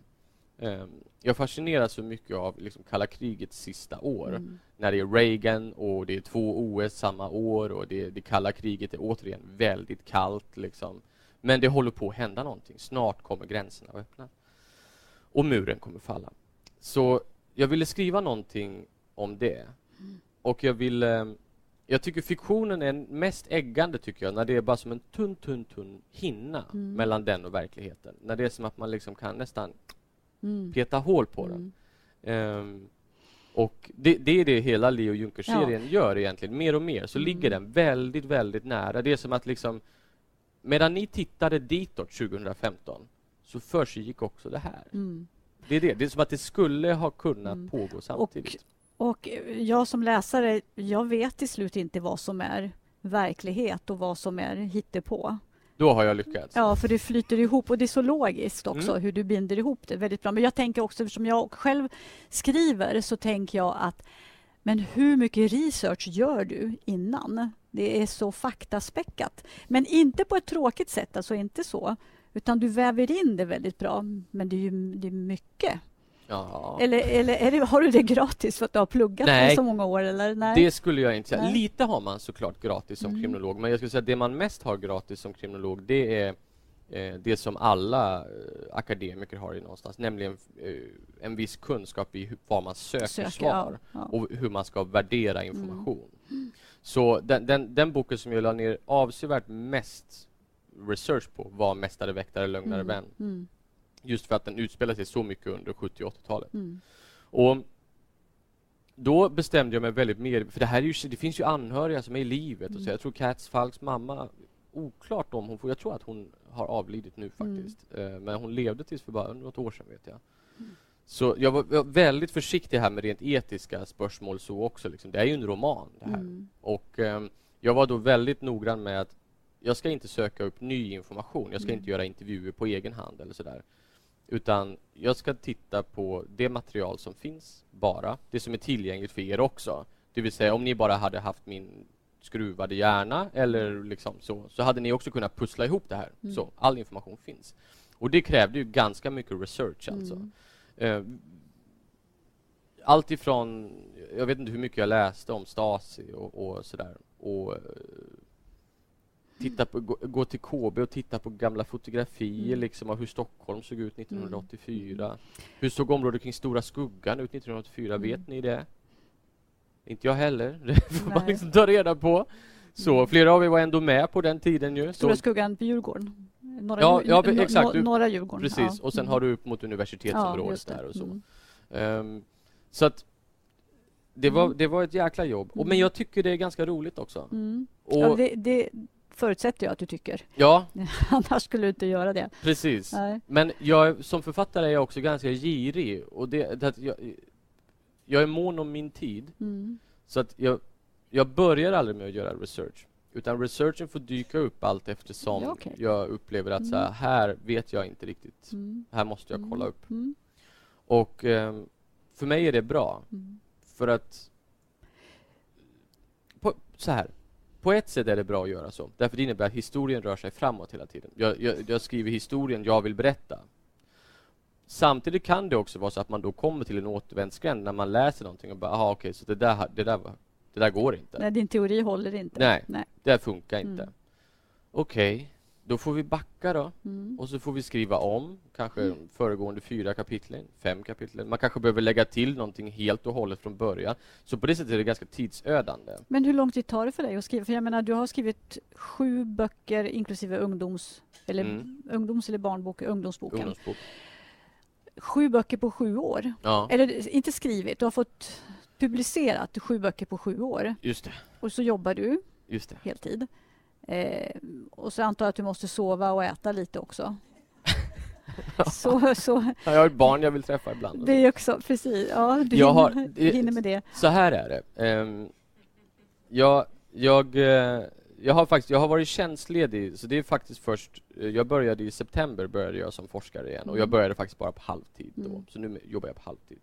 Ehm, jag fascineras så mycket av liksom kalla krigets sista år, Mm. när det är Reagan och det är två OS samma år och det, det kalla kriget är återigen väldigt kallt. Liksom. Men det håller på att hända någonting. Snart kommer gränserna att öppna. Och muren kommer falla. Så jag ville skriva någonting om det. Och jag ville... Jag tycker fiktionen är mest äggande tycker jag, när det är bara som en tunn, tunn, tunn hinna Mm. mellan den och verkligheten. När det är som att man liksom kan nästan Mm. peta hål på den. Mm. Ehm, och det, det är det hela Leo Juncker-serien gör egentligen, mer och mer så Mm. ligger den väldigt, väldigt nära. Det är som att liksom medan ni tittade ditåt 2015 så försiggick också det här. Mm. Det är det. Det är som att det skulle ha kunnat Mm. pågå samtidigt. Och jag som läsare, jag vet till slut inte vad som är verklighet och vad som är hittepå. Då har jag lyckats. Ja, för det flyter ihop och det är så logiskt också Mm. hur du binder ihop det väldigt bra. Men jag tänker också, eftersom jag själv skriver, så tänker jag att men hur mycket research gör du innan? Det är så faktaspäckat. Men inte på ett tråkigt sätt, alltså inte så. Utan du väver in det väldigt bra. Men det är ju det är mycket. Ja. Eller, eller det, har du det gratis för att du har pluggat Nej. i så många år? Eller? Nej. Det skulle jag inte säga. Nej. Lite har man såklart gratis som Mm. kriminolog, men jag skulle säga att det man mest har gratis som kriminolog, det är eh, det som alla eh, akademiker har i någonstans, nämligen eh, en viss kunskap i vad man söker, Söker, svar ja, ja. och hur man ska värdera Mm. information. Så den, den, den boken som jag la ner avsevärt mest research på var Mästare, väktare, lögnare, Mm, vän. Mm. Just för att den utspelar sig så mycket under 70 och 80-talet. Mm. Och då bestämde jag mig väldigt mer, för det här är ju, det finns ju anhöriga som är i livet och så. Mm. Jag tror Cats Falks mamma, oklart om hon får, jag tror att hon har avlidit nu faktiskt. Eh, Men hon levde tills för bara något år sedan vet jag. Så jag var, jag var väldigt försiktig här med rent etiska spörsmål så också. Liksom. Det är ju en roman det här. Mm. Och ehm, jag var då väldigt noggrann med att jag ska inte söka upp ny information. Jag ska Mm. inte göra intervjuer på egen hand eller sådär. Utan jag ska titta på det material som finns bara. Det som är tillgängligt för er också. Det vill säga om ni bara hade haft min skruvade hjärna eller liksom så, så hade ni också kunnat pussla ihop det här. Mm. Så all information finns. Och det krävde ju ganska mycket research alltså. Mm. Eh, allt ifrån, jag vet inte hur mycket jag läste om Stasi och, och sådär. Och eh, titta på, gå, gå till KB och titta på gamla fotografier Mm. liksom av hur Stockholm såg ut 1984. Hur såg området kring Stora Skuggan ut 1984? Mm. Vet ni det? Inte jag heller. Det får man Nej. liksom ta reda på. Så Mm. flera av er var ändå med på den tiden ju. Stora Så, skuggan på Djurgården. Norra, Ja, ja, exakt. Du- norra Djurgården. precis. Ja. Och sen Mm. har du upp mot Ja, universitetsområdet det. där och så. Mm. Ehm, så att det var, Mm. det var ett jäkla jobb. Och, men Mm. jag tycker det är ganska roligt också. Mm. Och, Ja, det, det förutsätter jag att du tycker. ja, Annars skulle du inte göra det. precis. Nej. Men jag, som författare är jag också ganska girig. Och det, det, jag, jag är mån om min tid. Mm. Så att jag, jag börjar aldrig med att göra research. Utan researchen får dyka upp allt eftersom Ja, okej. jag upplever att så här, Mm. här vet jag inte riktigt. Mm. Här måste jag kolla Mm. upp. Mm. Och ehm, för mig är det bra. Mm. För att... På, så här. På ett sätt är det bra att göra så. Därför det innebär att historien rör sig framåt hela tiden. Jag, jag, jag skriver historien jag vill berätta. Samtidigt kan det också vara så att man då kommer till en återvändsgränd när man läser någonting och bara, aha, okej, så det där, det, där, det där går inte. Nej, din teori håller inte. Nej. Nej. Det funkar inte. Mm. Okej, då får vi backa då. Mm. Och så får vi skriva om kanske föregående fyra kapitlen, fem kapitlen. Man kanske behöver lägga till någonting helt och hållet från början. Så på det sättet är det ganska tidsödande. Men hur lång tid tar det för dig att skriva? För jag menar, du har skrivit sju böcker inklusive ungdoms eller, Mm. ungdoms eller barnbok, ungdomsboken. Ungdomsbok. Sju böcker på sju år. Ja, Eller inte skrivit, du har fått publicerat sju böcker på sju år. just det. Och så jobbar du Just det. heltid. Eh, och så antar jag att du måste sova och äta lite också. så, så Ja, Jag har ett barn jag vill träffa ibland. det är också, precis. Ja, du Jag har- hinner, det- hinner med det. Så här är det. Ehm, jag, jag, eh, jag har faktiskt jag har varit tjänstledig, så det är faktiskt först... eh, Jag började i september började jag som forskare igen och jag Mm. började faktiskt bara på halvtid då. Mm. Så nu jobbar jag på halvtid.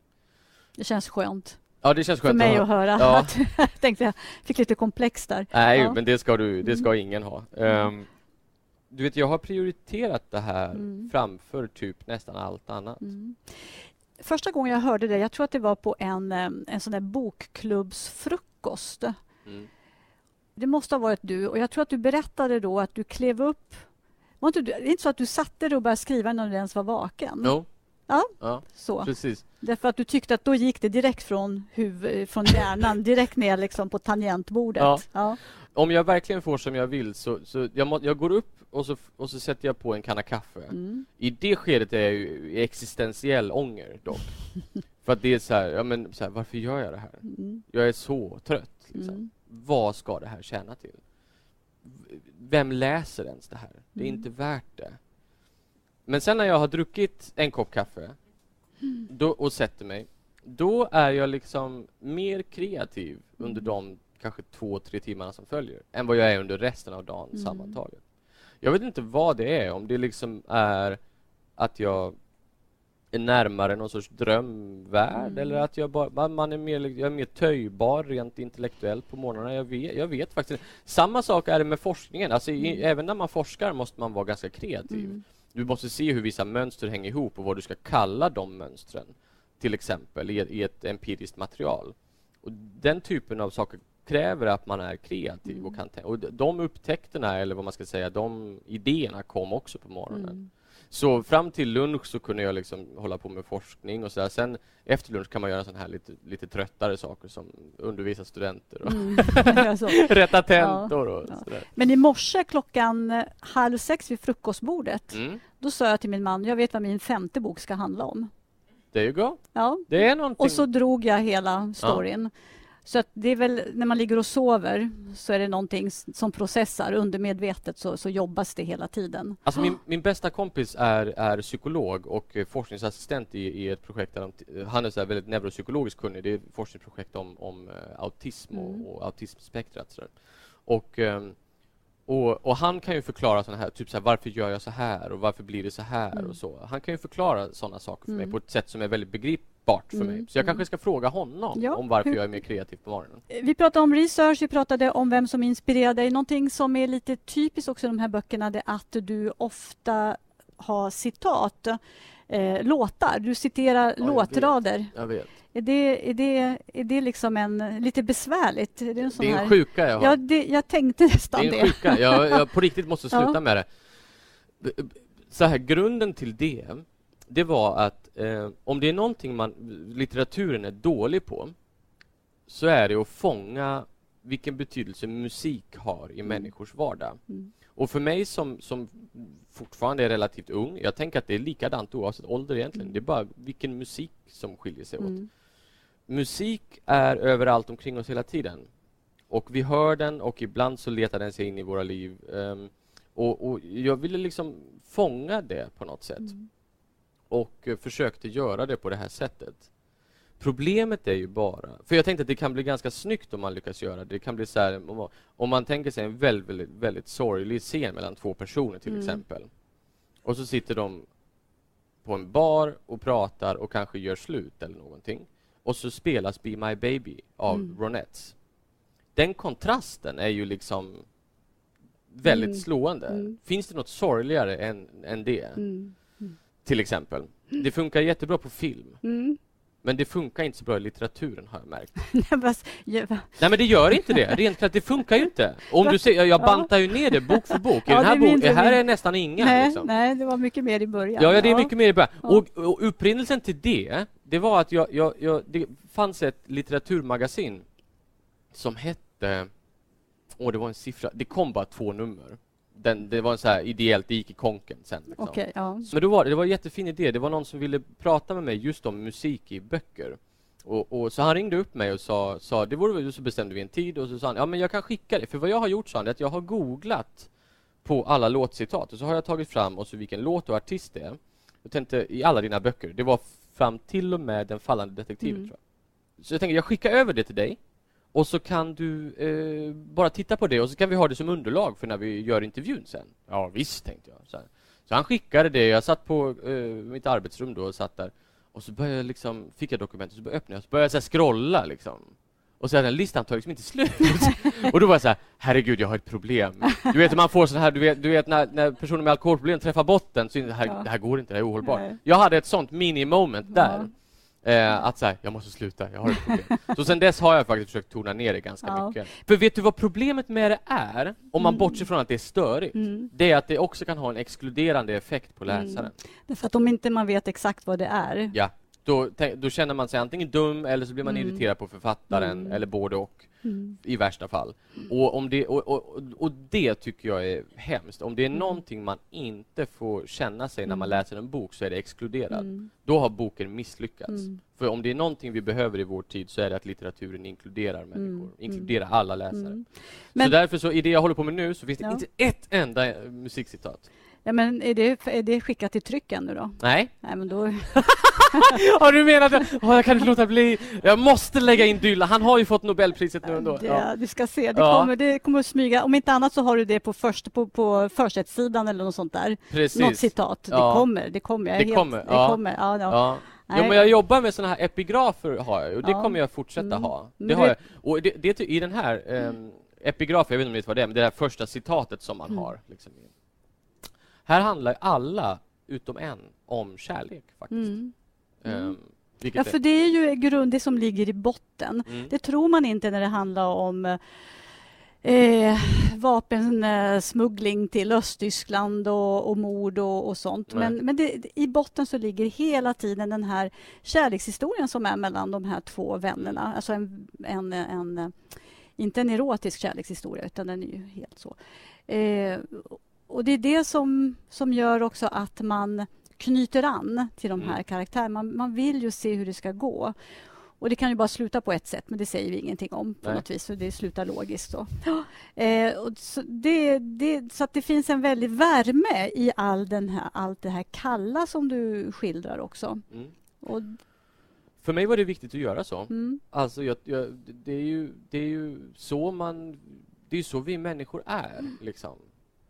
Det känns skönt Ja, det känns för skönt mig att att höra. höra. Ja. Att, tänkte jag fick lite komplex där. Nej, Ja. men det ska, du, det ska Mm. ingen ha. Ehm, du vet, jag har prioriterat det här Mm. framför typ nästan allt annat. Mm. Första gången jag hörde det, jag tror att det var på en, eh, en sån där bokklubbsfrukost. Mm. Det måste ha varit du och jag tror att du berättade då att du klev upp var inte, det är inte så att du satte dig och började skriva när du ens var vaken? Jo. Ja. ja, Så. precis. Därför att du tyckte att då gick det direkt från, huvud, från hjärnan direkt ner liksom på tangentbordet. Ja. Ja. Om jag verkligen får som jag vill så, så jag, må, jag går upp och så, och så sätter jag på en kanna kaffe. Mm. I det skedet är jag ju existentiell ånger dock. För att det är så här, ja men så här, varför gör jag det här? Mm. Jag är så trött. Liksom. Mm. Vad ska det här tjäna till? Vem läser ens det här? Det är Mm. inte värt det. Men sen när jag har druckit en kopp kaffe då, och sätter mig, då är jag liksom mer kreativ under de kanske två, tre timmarna som följer än vad jag är under resten av dagen Mm. sammantaget. Jag vet inte vad det är, om det liksom är att jag är närmare någon sorts drömvärld Mm. eller att jag bara, man- är mer, jag är mer töjbar rent intellektuellt på morgnarna. Jag vet, jag vet faktiskt. Samma sak är det med forskningen. Alltså, i, även när man forskar måste man vara ganska kreativ. Mm. Du måste se hur vissa mönster hänger ihop och vad du ska kalla de mönstren. Till exempel i ett, i ett empiriskt material. Och den typen av saker kräver att man är kreativ Mm. och kan tänka. Och de- de upptäckterna, eller vad man ska säga, de idéerna kom också på morgonen. Mm. Så fram till lunch så kunde jag liksom hålla på med forskning och så där. Sen efter lunch kan man göra sådana här lite, lite tröttare saker som undervisa studenter och Mm. Ja, rätta tentor och Ja. sådär. Men i morse klockan eh, halv sex vid frukostbordet, Mm. då sa jag till min man, jag vet vad min femte bok ska handla om. There you go. Ja. Det är någonting. Och så drog jag hela storyn. Så det är väl när man ligger och sover så är det någonting som processar undermedvetet så, så jobbas det hela tiden. Alltså min, min bästa kompis är, är psykolog och eh, forskningsassistent i, i ett projekt där de, han är så väldigt neuropsykologiskt kunnig. Det är ett forskningsprojekt om, om eh, autism och, Mm. och autismspektrat. Så. Och, ehm, och, och han kan ju förklara såna här, typ så här, varför gör jag så här och varför blir det så här Mm. och så. Han kan ju förklara sådana saker för mig Mm. på ett sätt som är väldigt begripbart för Mm. mig. Så jag Mm. kanske ska fråga honom Ja, om varför hur- jag är mer kreativ på morgonen. Vi pratade om research, vi pratade om vem som inspirerar dig. Någonting som är lite typiskt också i de här böckerna det är att du ofta har citat, eh, låtar. Du citerar jag låtrader. Jag vet. Är det, är, det, är det liksom en, lite besvärligt? Är det en sån Det är här... en sjuka jag har. Ja, det, jag tänkte nästan Det det. är en sjuka. Jag, jag på riktigt måste sluta Ja. med det. Så här, grunden till det, det var att eh, om det är någonting man, litteraturen är dålig på, så är det att fånga vilken betydelse musik har i människors vardag. Mm. Och för mig som, som fortfarande är relativt ung, jag tänker att det är likadant oavsett ålder egentligen. Mm. Det är bara vilken musik som skiljer sig åt. Mm. Musik är överallt omkring oss hela tiden. Och vi hör den och ibland så letar den sig in i våra liv. Ehm, och, och jag ville liksom fånga det på något sätt. Mm. Och eh, försökte göra det på det här sättet. Problemet är ju bara, för jag tänkte att det kan bli ganska snyggt om man lyckas göra det. Det kan bli så här, om man, om man tänker sig en väldigt, väldigt, väldigt sorglig scen mellan två personer till Mm. exempel. Och så sitter de på en bar och pratar och kanske gör slut eller någonting. Och så spelas Be My Baby av Mm. Ronettes. Den kontrasten är ju liksom väldigt Mm. slående. Mm. Finns det något sorgligare än, än det? Till exempel. Det funkar jättebra på film. Mm. Men det funkar inte så bra i litteraturen har jag märkt. Nej, men det gör inte det. Rent klart, det funkar ju inte. Om du ser, jag jag Ja. bantar ju ner det bok för bok. I Ja, den här boken, här är nästan inga. nej, liksom. nej, det var mycket mer i början. Ja, ja, det är mycket mer i början. Ja. Och, och upprinnelsen till det, det var att jag, jag, jag, det fanns ett litteraturmagasin som hette... Åh, det var en siffra. Det kom bara två nummer. Den, det var en så här ideellt, det gick i konken sen. Liksom. Okej, ja. Men då var, det var en jättefin idé. Det var någon som ville prata med mig just om musik i böcker. Och, och så han ringde upp mig och sa, sa det vore så bestämde vi en tid och så sa han, ja men jag kan skicka det. För vad jag har gjort, sa han, är att jag har googlat på alla låtcitat och så har jag tagit fram och så vilken låt och artist det är. Jag tänkte, i alla dina böcker, det var fram till och med Den fallande detektiven Mm. Så jag tänkte, jag skickar över det till dig och så kan du eh, bara titta på det och så kan vi ha det som underlag för när vi gör intervjun sen. Ja visst, tänkte jag. Så, så han skickade det, jag satt på eh, mitt arbetsrum då och satt där och så började jag liksom, fick jag dokumentet, så började jag öppna och så började jag så här scrolla liksom. Och så den listan tagit liksom inte slut. och då var jag så här, herregud jag har ett problem. Du vet man får sån här, du vet, du vet när, när personer med alkoholproblem träffar botten så är det här, Ja. det här går inte, det här är ohållbart. Nej. Jag hade ett sånt mini-moment där. Ja. Eh, att säga, jag måste sluta, jag har ett problem. så sen dess har jag faktiskt försökt tona ner det ganska Ja. mycket. För vet du vad problemet med det är? Om man Mm. bortser från att det är störigt. Mm. Det är att det också kan ha en exkluderande effekt på läsaren. Därför att om inte man vet exakt vad det är. Ja. Då, då känner man sig antingen dum eller så blir man Mm. irriterad på författaren Mm. eller både och Mm. i värsta fall. Och, om det, och, och, och det tycker jag är hemskt. Om det är Mm. någonting man inte får känna sig när man Mm. läser en bok så är det exkluderad. Mm. Då har boken misslyckats. För om det är någonting vi behöver i vår tid så är det att litteraturen inkluderar människor, inkluderar alla läsare. Mm. Så Men- därför så i det jag håller på med nu så finns det Ja. inte ett enda musikcitat. Ja, men är det, är det skickat till tryck ännu då? Nej. Nej, men då... Har du menat att oh, jag kan inte låta bli? Jag måste lägga in Dylan. Han har ju fått Nobelpriset nu ändå. Det, Ja. Vi ska se. Det, Ja. kommer, det kommer att smyga. Om inte annat så har du det på, först, på, på försättsidan eller något sånt där. Precis. Något citat. Ja. Det kommer. Det kommer. Jag Det helt, kommer, Det ja. kommer. Ja, ja. Ja. Nej. men jag jobbar med såna här epigrafer har jag och det Ja. kommer jag fortsätta Mm. ha. Det har jag. Och det, det, i den här um, epigrafen, jag vet inte om ni vet vad det är, men det där första citatet som man Mm. har. Liksom. Här handlar alla, utom en, om kärlek faktiskt. Mm. Ehm, vilket Ja, för det är ju grund, det som ligger i botten. Mm. Det tror man inte när det handlar om eh, vapensmuggling till Östtyskland och, och mord och, och sånt. Nej. Men, men det, i botten så ligger hela tiden den här kärlekshistorien som är mellan de här två vännerna. Alltså en, en, en, inte en erotisk kärlekshistoria, utan den är ju helt så. Eh, och det är det som, som gör också att man knyter an till de här Mm. karaktärerna. Man, man vill ju se hur det ska gå. Och det kan ju bara sluta på ett sätt, men det säger vi ingenting om på Nej. något vis, det slutar logiskt. Så, eh, och så, det, det, så att det finns en väldig värme i all den här, allt det här kalla som du skildrar också. Mm. Och, För mig var det viktigt att göra så. mm, Alltså, jag, jag, det, är ju, det är ju så man... Det är ju så vi människor är, liksom.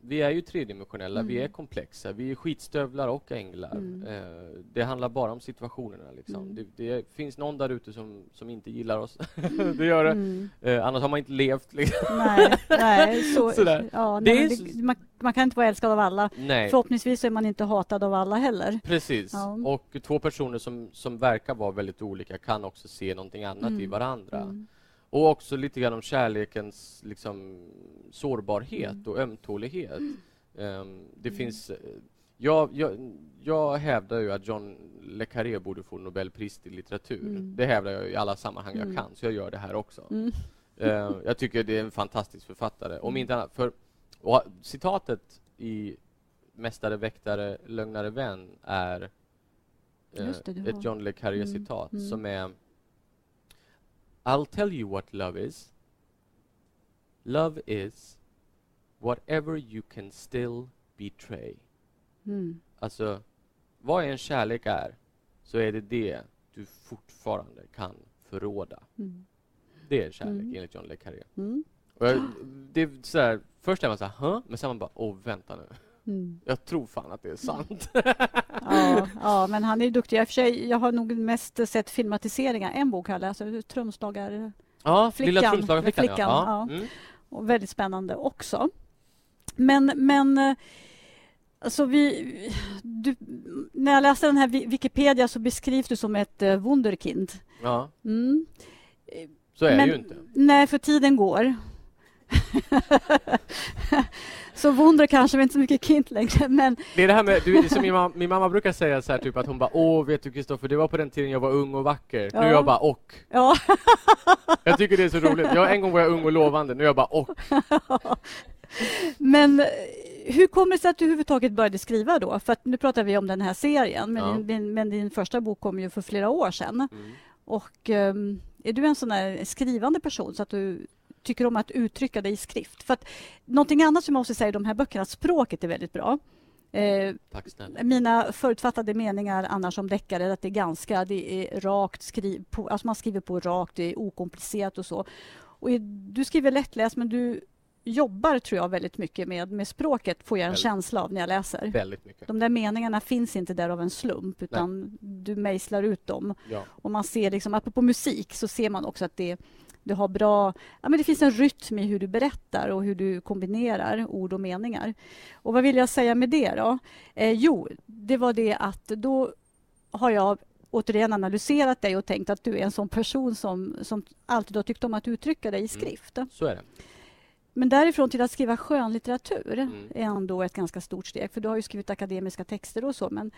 Vi är ju tredimensionella, vi Mm. är komplexa, vi är skitstövlar och änglar. Mm. Eh, det handlar bara om situationerna, liksom. Mm. Det, det finns någon där ute som, som inte gillar oss. det gör det. mm, Eh, annars har man inte levt, liksom. nej, nej, så, Sådär. Ja, Det nej, är men så- det, man, man kan inte vara älskad av alla. Nej, Förhoppningsvis är man inte hatad av alla heller. precis. Ja. Och två personer som, som verkar vara väldigt olika kan också se någonting annat i Mm. varandra. Mm. Och också lite grann om kärlekens liksom, sårbarhet Mm. och ömtålighet. Ehm, det Mm. finns... Jag, jag, jag hävdar ju att John Le Carré borde få Nobelpris i litteratur. Mm. Det hävdar jag i alla sammanhang Mm. jag kan, så jag gör det här också. Mm. Ehm, jag tycker det är en fantastisk författare. Om Mm. inte annat, för och citatet i Mästare, väktare, lögnare, vän är eh, det, ett John Le Carré-citat Mm. Mm. som är I'll tell you what love is. Love is whatever you can still betray. Mm. Alltså, vad en kärlek är, så är det det du fortfarande kan förråda. Mm. Det är kärlek Mm. enligt John Le Carré. Mm. Och jag, det är sådär, först är man såhär, Hå? men sen man bara, åh vänta nu. Mm. Jag tror fan att det är sant. Ja, ja, men han är duktig. Och för sig, jag har nog mest sett filmatiseringar. En bok har jag läst, alltså, Trumslagare. ja, Flickan. Lilla Trumslagarflickan. Flickan, ja. ja. Mm. Och väldigt spännande också. Men, men eh, alltså vi, du, när jag läste den här Wi- Wikipedia så beskrivs du som ett uh, wunderkind. ja, Mm. så är Men- det ju inte. Nej, för tiden går. så wunder kanske men inte så mycket kind längre. Men Det är det här med, du, som min, mamma, min mamma brukar säga så här, typ att hon bara Åh, vet du Kristoffer, det var på den tiden jag var ung och vacker. Nu är Ja. jag bara och. ja, Jag tycker det är så roligt. Jag, en gång var jag ung och lovande, nu är jag bara och. men eh, hur kommer det sig att du överhuvudtaget började skriva då? För nu pratar vi om den här serien, men, Ja. din, men din första bok kom ju för flera år sedan. Mm. Och ehm, är du en sån där skrivande person så att du tycker om att uttrycka dig i skrift? För att någonting annat som jag måste säga i de här böckerna, språket är väldigt bra. Eh, mina förutfattade meningar annars om deckare, att det är ganska, det är rakt skriv, på, alltså man skriver på rakt, det är okomplicerat och så. Och är- du skriver lättläst men du jobbar tror jag väldigt mycket med, med språket får jag en Väldigt. känsla av när jag läser. Väldigt mycket. De där meningarna finns inte där av en slump utan du mejslar ut dem. Ja. Och man ser liksom, apropå musik så ser man också att det, det har bra, ja men det finns en rytm i hur du berättar och hur du kombinerar ord och meningar. Och vad vill jag säga med det då? Eh, jo, det var det att då har jag återigen analyserat dig och tänkt att du är en sån person som, som alltid har tyckt om att uttrycka dig i skrift. Så är det. Men därifrån till att skriva skönlitteratur Mm. är ändå ett ganska stort steg. För du har ju skrivit akademiska texter och så. Men,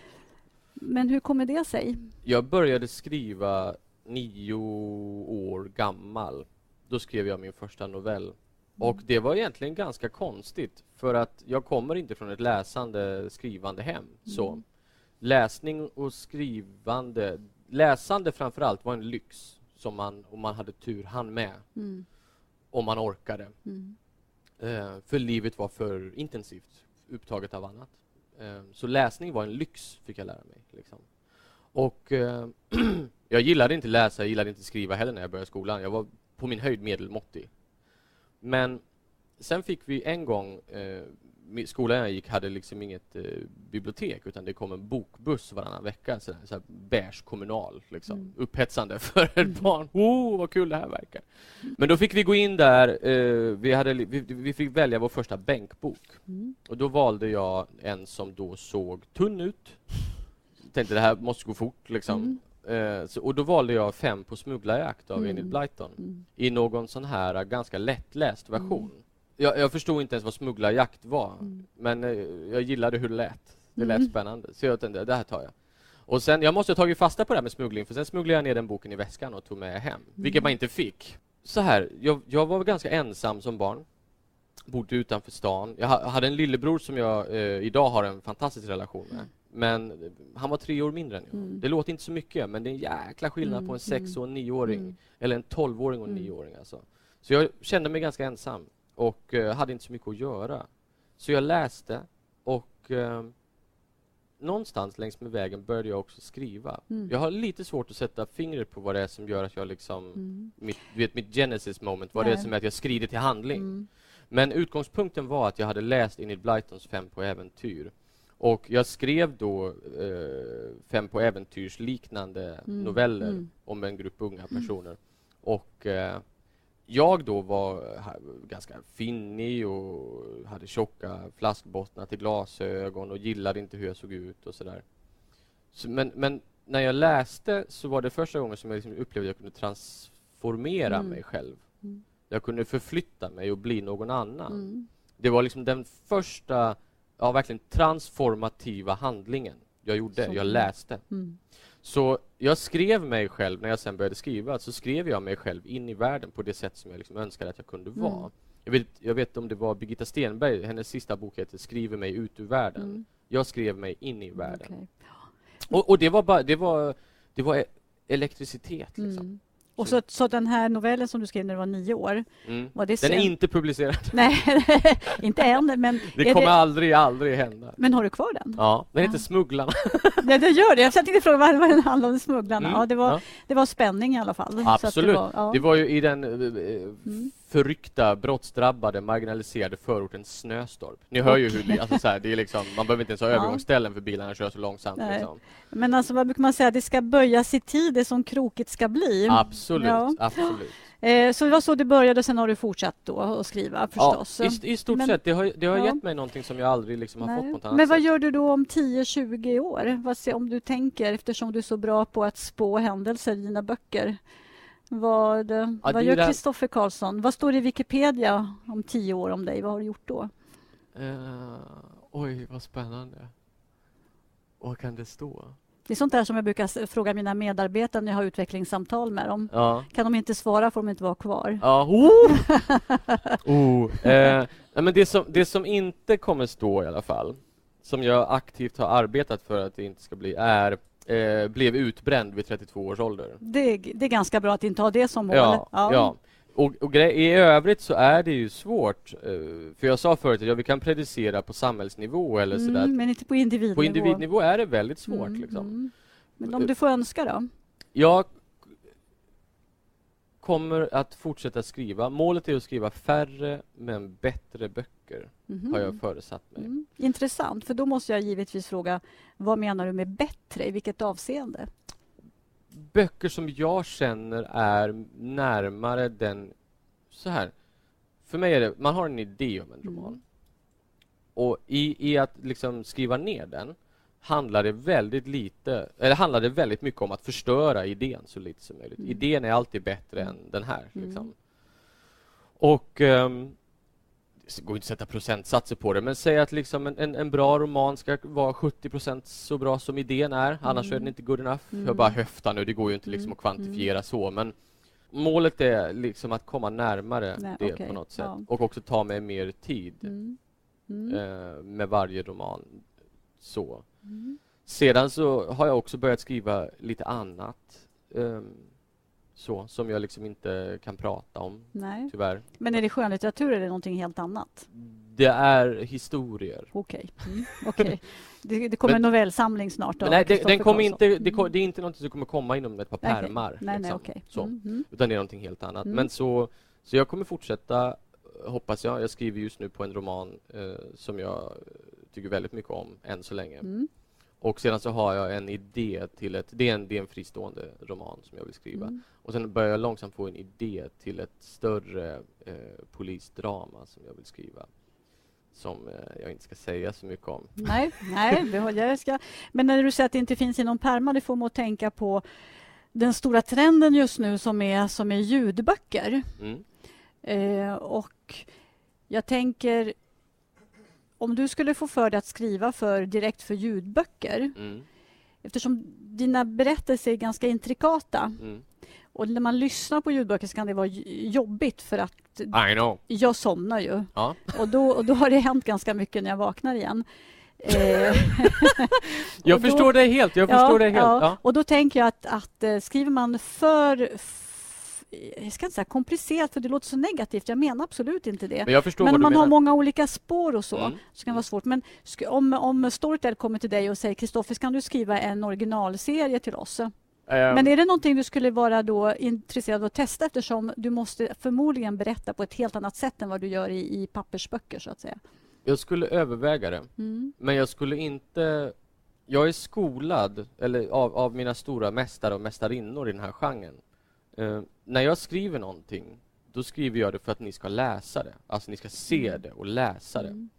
men hur kommer det sig? Jag började skriva nio år gammal. Då skrev jag min första novell. Och det var egentligen ganska konstigt för att jag kommer inte från ett läsande, skrivande hem. Så Mm. läsning och skrivande, läsande framför allt var en lyx som man, om man hade tur, hann med. Mm. Om man orkade. Mm. Eh, för livet var för intensivt upptaget av annat. Eh, så läsning var en lyx, fick jag lära mig. Liksom. Och eh, jag gillade inte läsa, jag gillade inte skriva heller när jag började skolan. Jag var på min höjd medelmåttig. Men sen fick vi en gång eh, skolan jag gick hade liksom inget eh, bibliotek utan det kom en bokbuss varannan vecka. Så så beige kommunal. Liksom. Mm. Upphetsande för ett barn. Oh, vad kul det här verkar. Men då fick vi gå in där. Eh, vi, hade, vi, vi, fick välja vår första bänkbok. Mm. Och då valde jag en som då såg tunn ut. Tänkte det här måste gå fort. Liksom. Mm. Eh, så, och då valde jag Fem på smugglarjakt av mm. Enid Blyton mm. i någon sån här ganska lättläst version. Jag, jag förstod inte ens vad smugglarjakt var, mm. men eh, jag gillade hur det lät. Det lät mm. spännande, så jag tänkte, det här tar jag. Och sen, jag måste ha tagit fasta på det här med smuggling, för sen smugglade jag ner den boken i väskan och tog med hem, mm. vilket man inte fick. Så här, jag, jag var ganska ensam som barn. Bodde utanför stan. Jag hade en lillebror som jag eh, idag har en fantastisk relation med. Men han var tre år mindre än jag. Mm. Det låter inte så mycket, men det är en jäkla skillnad mm. på en sex och en nioåring. Mm. Eller en tolvåring och en nioåring. Alltså. Så jag kände mig ganska ensam och eh, hade inte så mycket att göra. Så jag läste och eh, någonstans längs med vägen började jag också skriva. Mm. Jag har lite svårt att sätta fingret på vad det är som gör att jag liksom, mm. mitt, vet, mitt genesis moment, vad Nej. det är som är att jag skrider till handling. Mm. Men utgångspunkten var att jag hade läst Enid Blytons Fem på äventyr. Och jag skrev då eh, Fem på äventyrs liknande mm. noveller mm. om en grupp unga personer. Och eh, jag då var ganska finnig och hade tjocka flaskbottnar till glasögon och gillade inte hur jag såg ut och sådär. Så, men, men, när jag läste så var det första gången som jag liksom upplevde att jag kunde transformera mm. mig själv. Mm. Jag kunde förflytta mig och bli någon annan. Mm. Det var liksom den första, ja verkligen transformativa handlingen jag gjorde. Så. Jag läste. Mm. Så jag skrev mig själv, när jag sen började skriva, så skrev jag mig själv in i världen på det sätt som jag liksom önskade att jag kunde mm. vara. Jag vet, jag vet om det var Birgitta Stenberg, hennes sista bok heter Skriver mig ut ur världen. Mm. Jag skrev mig in i världen. Okay. Och, och, det var bara, det var, det var elektricitet liksom. Och så, så den här novellen som du skrev när du var nio år, mm. var det Den är inte publicerad. Nej, inte än. Men det kommer det... aldrig, aldrig hända. Men har du kvar den? Ja, den heter Smugglarna. Nej, det gör det. Jag tänkte fråga vad, vad den handlar om, Smugglarna. Mm. Ja, det, var, ja. det var spänning i alla fall. Absolut. Det var, ja. det var, ju i den eh, mm förryckta, brottsdrabbade, marginaliserade förorten Snöstorp. Ni hör ju hur det, alltså så här, det är liksom, man behöver inte ens ha ja. övergångsställen för bilarna kör så långsamt. Liksom. Men alltså vad brukar man säga, det ska böjas i tid, det som krokigt ska bli. Absolut, ja. absolut. Eh, så det var så det började, sen har du fortsatt då att skriva förstås? Ja, i, i stort men, sett. Det har, det har ja. gett mig någonting som jag aldrig liksom har fått på något annat Men vad sätt. gör du då om 10-20 år? Vad, om du tänker, eftersom du är så bra på att spå händelser i dina böcker. Vad, ja, vad gör Kristoffer Karlsson? Vad står det i Wikipedia om tio år om dig? Vad har du gjort då? Uh, oj, vad spännande. Vad kan det stå? Det är sånt där som jag brukar fråga mina medarbetare när jag har utvecklingssamtal med dem. Ja. Kan de inte svara får de inte vara kvar. Ja. Oh! oh. Eh, men det, som, det som inte kommer stå i alla fall, som jag aktivt har arbetat för att det inte ska bli, är eh, blev utbränd vid 32 års ålder. Det, det, är ganska bra att inte ha det som mål. Ja, ja. ja. Och, och I övrigt så är det ju svårt. Eh, för jag sa förut att ja, vi kan predicera på samhällsnivå eller mm, sådär. Men inte på individnivå. På individnivå är det väldigt svårt. Mm, liksom. Mm. Men om du får önska då? Jag kommer att fortsätta skriva. Målet är att skriva färre men bättre böcker, mm. har jag föresatt mig. Mm. Intressant, för då måste jag givetvis fråga vad menar du med bättre? I vilket avseende? Böcker som jag känner är närmare den... Så här. För mig är det, man har en idé om en roman. Mm. Och i, i att liksom skriva ner den handlar det väldigt lite, eller handlar det väldigt mycket om att förstöra idén så lite som möjligt. Mm. Idén är alltid bättre än den här. Mm. Liksom. Och um, går inte att sätta procentsatser på det, men säg att liksom en, en, en bra roman ska vara 70% så bra som idén är, mm. annars är den inte good enough. Jag bara mm. höftar nu, det går ju inte liksom att mm. kvantifiera så, men målet är liksom att komma närmare Nej, det okay. på något sätt ja. och också ta mig mer tid mm. Eh, med varje roman. Så. Sedan så har jag också börjat skriva lite annat. Um, så, som jag liksom inte kan prata om, Nej. tyvärr. Men är det skönlitteratur eller någonting helt annat? Det är historier. Okej. Mm. okej. Det, det kommer Men- en novellsamling snart. Nej, det, den kommer inte, det, ko- Mm. det är inte något som kommer komma inom ett par Okej. pärmar. Nej, nej, liksom. okej. Så. Mm, mm. Utan det är någonting helt annat. Mm. Men så, så jag kommer fortsätta, hoppas jag. Jag skriver just nu på en roman eh, som jag eh, tycker väldigt mycket om, än så länge. Och sedan så har jag en idé till ett, det är en, det är en fristående roman som jag vill skriva. Mm. Och sen börjar jag långsamt få en idé till ett större eh, polisdrama som jag vill skriva. Som eh, jag inte ska säga så mycket om. Nej, nej jag ska. Men när du säger att det inte finns i någon pärma, det får mig att tänka på den stora trenden just nu som är, som är ljudböcker. Mm. Eh, och jag tänker, om du skulle få för dig att skriva för, direkt för ljudböcker, Mm. eftersom dina berättelser är ganska intrikata Mm. och när man lyssnar på ljudböcker så kan det vara jobbigt för att I know. jag somnar ju. Ja. Och då, och då har det hänt ganska mycket när jag vaknar igen. Eh, Jag Och då- förstår dig helt. Jag förstår dig helt. Ja. Och då tänker jag att, att eh, skriver man för... Jag ska inte säga komplicerat, för det låter så negativt. Jag menar absolut inte det. Men jag förstår Men om man menar. har många olika spår och så, Mm. så kan det vara svårt. Men om, om Storytel kommer till dig och säger Kristoffer, kan du skriva en originalserie till oss? Ehm, Men är det någonting du skulle vara då intresserad av att testa eftersom du måste förmodligen berätta på ett helt annat sätt än vad du gör i, i pappersböcker, så att säga? Jag skulle överväga det. Mm. Men jag skulle inte... Jag är skolad, eller av, av mina stora mästare och mästarinnor i den här genren. När jag skriver någonting, då skriver jag det för att ni ska läsa det. Alltså ni ska se Mm. det och läsa det. Mm.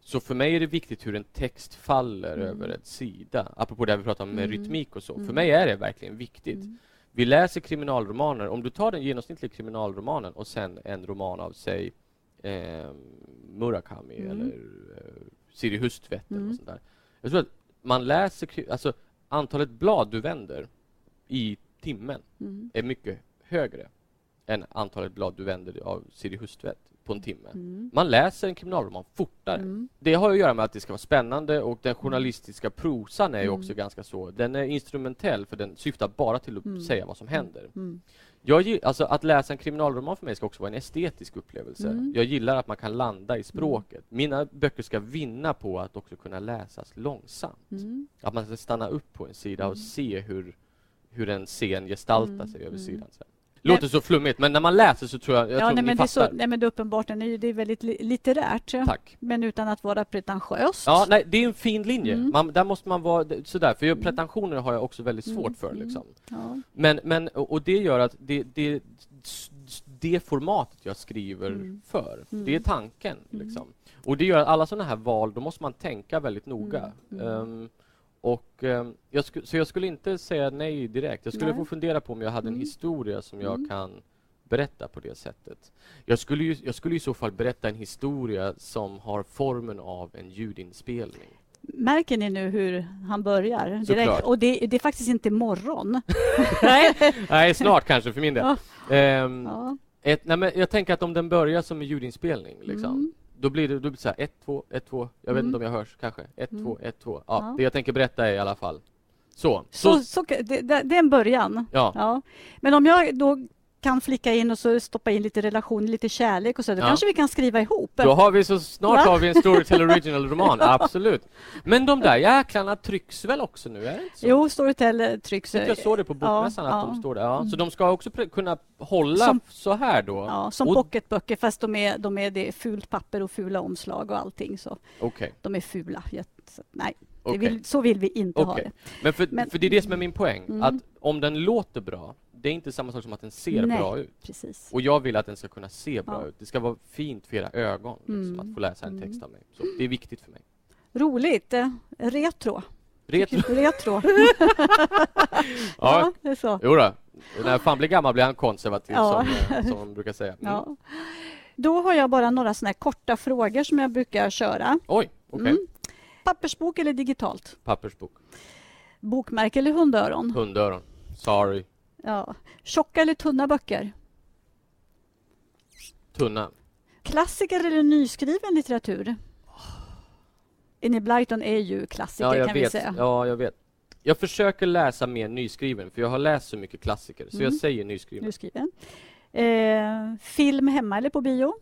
Så för mig är det viktigt hur en text faller Mm. över ett sida. Apropå det vi pratade om med Mm. rytmik och så. För Mm. mig är det verkligen viktigt. Vi läser kriminalromaner. Om du tar den genomsnittliga kriminalromanen och sen en roman av, säg, eh, Murakami eller eh, Siri Mm. något sånt där. Jag tror att man läser, alltså antalet blad du vänder i timmen Mm. är mycket högre än antalet blad du vänder av Siri Hustvedt på en timme. Mm. Man läser en kriminalroman fortare. Mm. Det har att göra med att det ska vara spännande och den journalistiska prosan är Mm. också ganska så. Den är instrumentell för den syftar bara till att Mm. säga vad som händer. Mm. Jag, gi- alltså, att läsa en kriminalroman för mig ska också vara en estetisk upplevelse. Mm. Jag gillar att man kan landa i språket. Mina böcker ska vinna på att också kunna läsas långsamt. Mm. Att man ska stanna upp på en sida och Mm. se hur, hur en scen gestaltar Mm. sig över Mm. sidan. Så. Låter så flummigt, men när man läser så tror jag, jag ja, tror nej, ni men det är fattar. så, nej, men det är uppenbart, den är det är väldigt li- litterärt, Tack. men utan att vara pretentiöst. Ja, nej, det är en fin linje. Mm. Man, där måste man vara sådär, för Mm. pretensioner har jag också väldigt svårt Mm. för. Mm. Liksom. Ja. Men, men, och det gör att det, det, det formatet jag skriver Mm. för, Mm. det är tanken. Liksom. Och det gör att alla sådana här val, då måste man tänka väldigt noga. Mm. Och, ehm, jag så jag skulle inte säga nej direkt. Jag skulle Nej. få fundera på om jag hade en Mm. historia som jag Mm. kan berätta på det sättet. Jag skulle, ju, jag skulle i så fall berätta en historia som har formen av en ljudinspelning. Märker ni nu hur han börjar? Direkt? Såklart. Och det, det är faktiskt inte morgon. nej, nej, snart kanske för min del. Ja. Ehm, Ja. ett, nej, men jag tänker att om den börjar som en ljudinspelning, liksom, Mm. Då blir det, då blir det så här 1, 2, 1, 2. Jag vet Mm. inte om jag hörs kanske. 1, Mm. 2, 1, 2. Ja, Ja. det jag tänker berätta är i alla fall så. Så, så, så, det det är en början. ja. Ja. Men om jag då kan flicka in och så stoppa in lite relation, lite kärlek och så, då Ja. kanske vi kan skriva ihop. Då har vi så snart har vi en Storytel Original-roman, absolut. Men de där jäklarna trycks väl också nu, är så? Jo, Storytel trycks. Jag såg det på bokmässan Ja, att de ja. står där. Ja, Mm. så de ska också kunna hålla Som- så här då? Ja, som Och- pocketböcker fast de är, de är det fult papper och fula omslag och allting. Så Okej, de är fula. Så, nej, okej. vill, så vill vi inte ha Okej. det. Men, för, Men- för det är det som är min poäng, Mm. att om den låter bra, det är inte samma sak som att den ser Nej. bra ut. Precis. Och jag vill att den ska kunna se bra Ja. ut. Det ska vara fint för era ögon liksom, Mm. att få läsa en text av mig. Så det är viktigt för mig. Roligt. Eh, Retro. Retro. Retro. Ja, det är så. jo då. När fan blir gammal blir han konservativ Ja. som, eh, som man brukar säga. Mm. Ja. Då har jag bara några såna korta frågor som jag brukar köra. Oj, okej. Mm. Pappersbok eller digitalt? Pappersbok. Bokmärke eller hundöron? Hundöron. Sorry. Ja. Tjocka eller tunna böcker? Tunna. Klassiker eller nyskriven litteratur? Enid Blyton är ju klassiker Ja, jag kan vi vet. säga. Ja, jag vet. Jag försöker läsa mer nyskriven, för jag har läst så mycket klassiker, så Mm. jag säger nyskriven. Jag. Eh, film hemma eller på bio?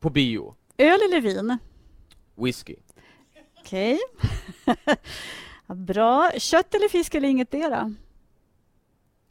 På bio, Öl eller vin? whisky. Okej. Ja, Bra. Kött eller fisk eller ingetdera?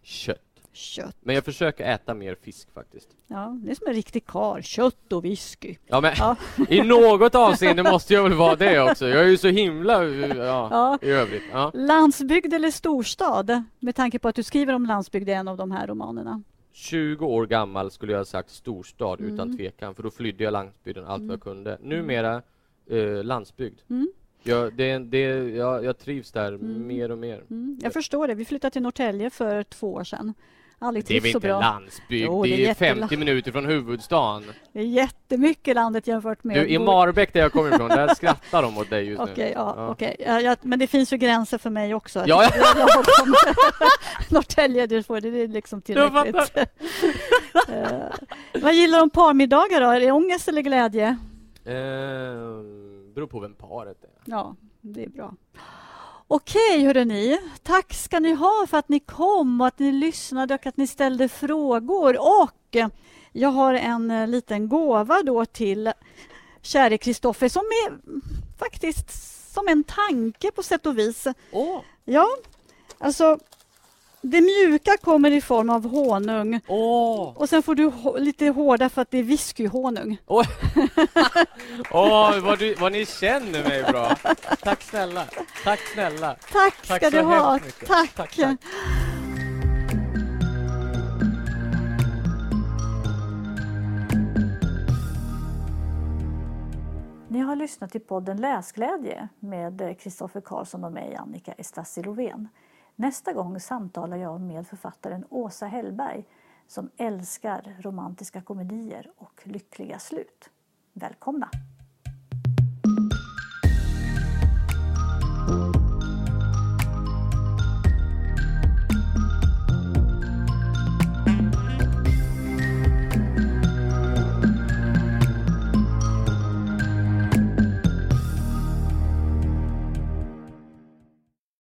Kött. Kött. Men jag försöker äta mer fisk faktiskt. Ja, det är som en riktig karl. Kött och whisky. Ja, men Ja. i något avseende måste jag väl vara det också. Jag är ju så himla, ja, Ja. i övrigt. Ja. Landsbygd eller storstad? Med tanke på att du skriver om landsbygd i en av de här romanerna. 20 år gammal skulle jag ha sagt storstad Mm. utan tvekan, för då flydde jag landsbygden allt Mm. vad jag kunde. Numera eh, landsbygd. Mm. Jag, det, det, jag, jag trivs där Mm. mer och mer. Mm. Jag förstår det. Vi flyttade till Norrtälje för två år sedan. Aldrig Det är väl inte landsbygd? Jo, det det är är 50 jättela- minuter från huvudstaden. Det är jättemycket landet jämfört med... Du, i Marbäck där jag kommer ifrån, där skrattar de åt dig just Okej, nu. ja, Ja. okej. Ja, ja, men det finns ju gränser för mig också. Ja, ja. Norrtälje, det, får, det är liksom tillräckligt. Eh, vad gillar du om parmiddagar då? Är det ångest eller glädje? Eh, beror på vem paret är. Ja, det är bra. Okej, hörrni. Tack ska ni ha för att ni kom och att ni lyssnade och att ni ställde frågor. Och jag har en eh, liten gåva då till käre Kristoffer som är faktiskt som en tanke på sätt och vis. Åh! Ja, alltså det mjuka kommer i form av honung Åh! och sen får du lite hårda för att det är whiskyhonung. Åh, Åh, vad, du, vad ni känner mig bra! Tack snälla! Tack snälla! Tack, Tack ska så du ha. Tack. Tack, tack. Ni har lyssnat till podden Läsglädje med Kristoffer Karlsson och mig, Annika Estassi Lovén. Nästa gång samtalar jag med författaren Åsa Hellberg som älskar romantiska komedier och lyckliga slut. Välkomna!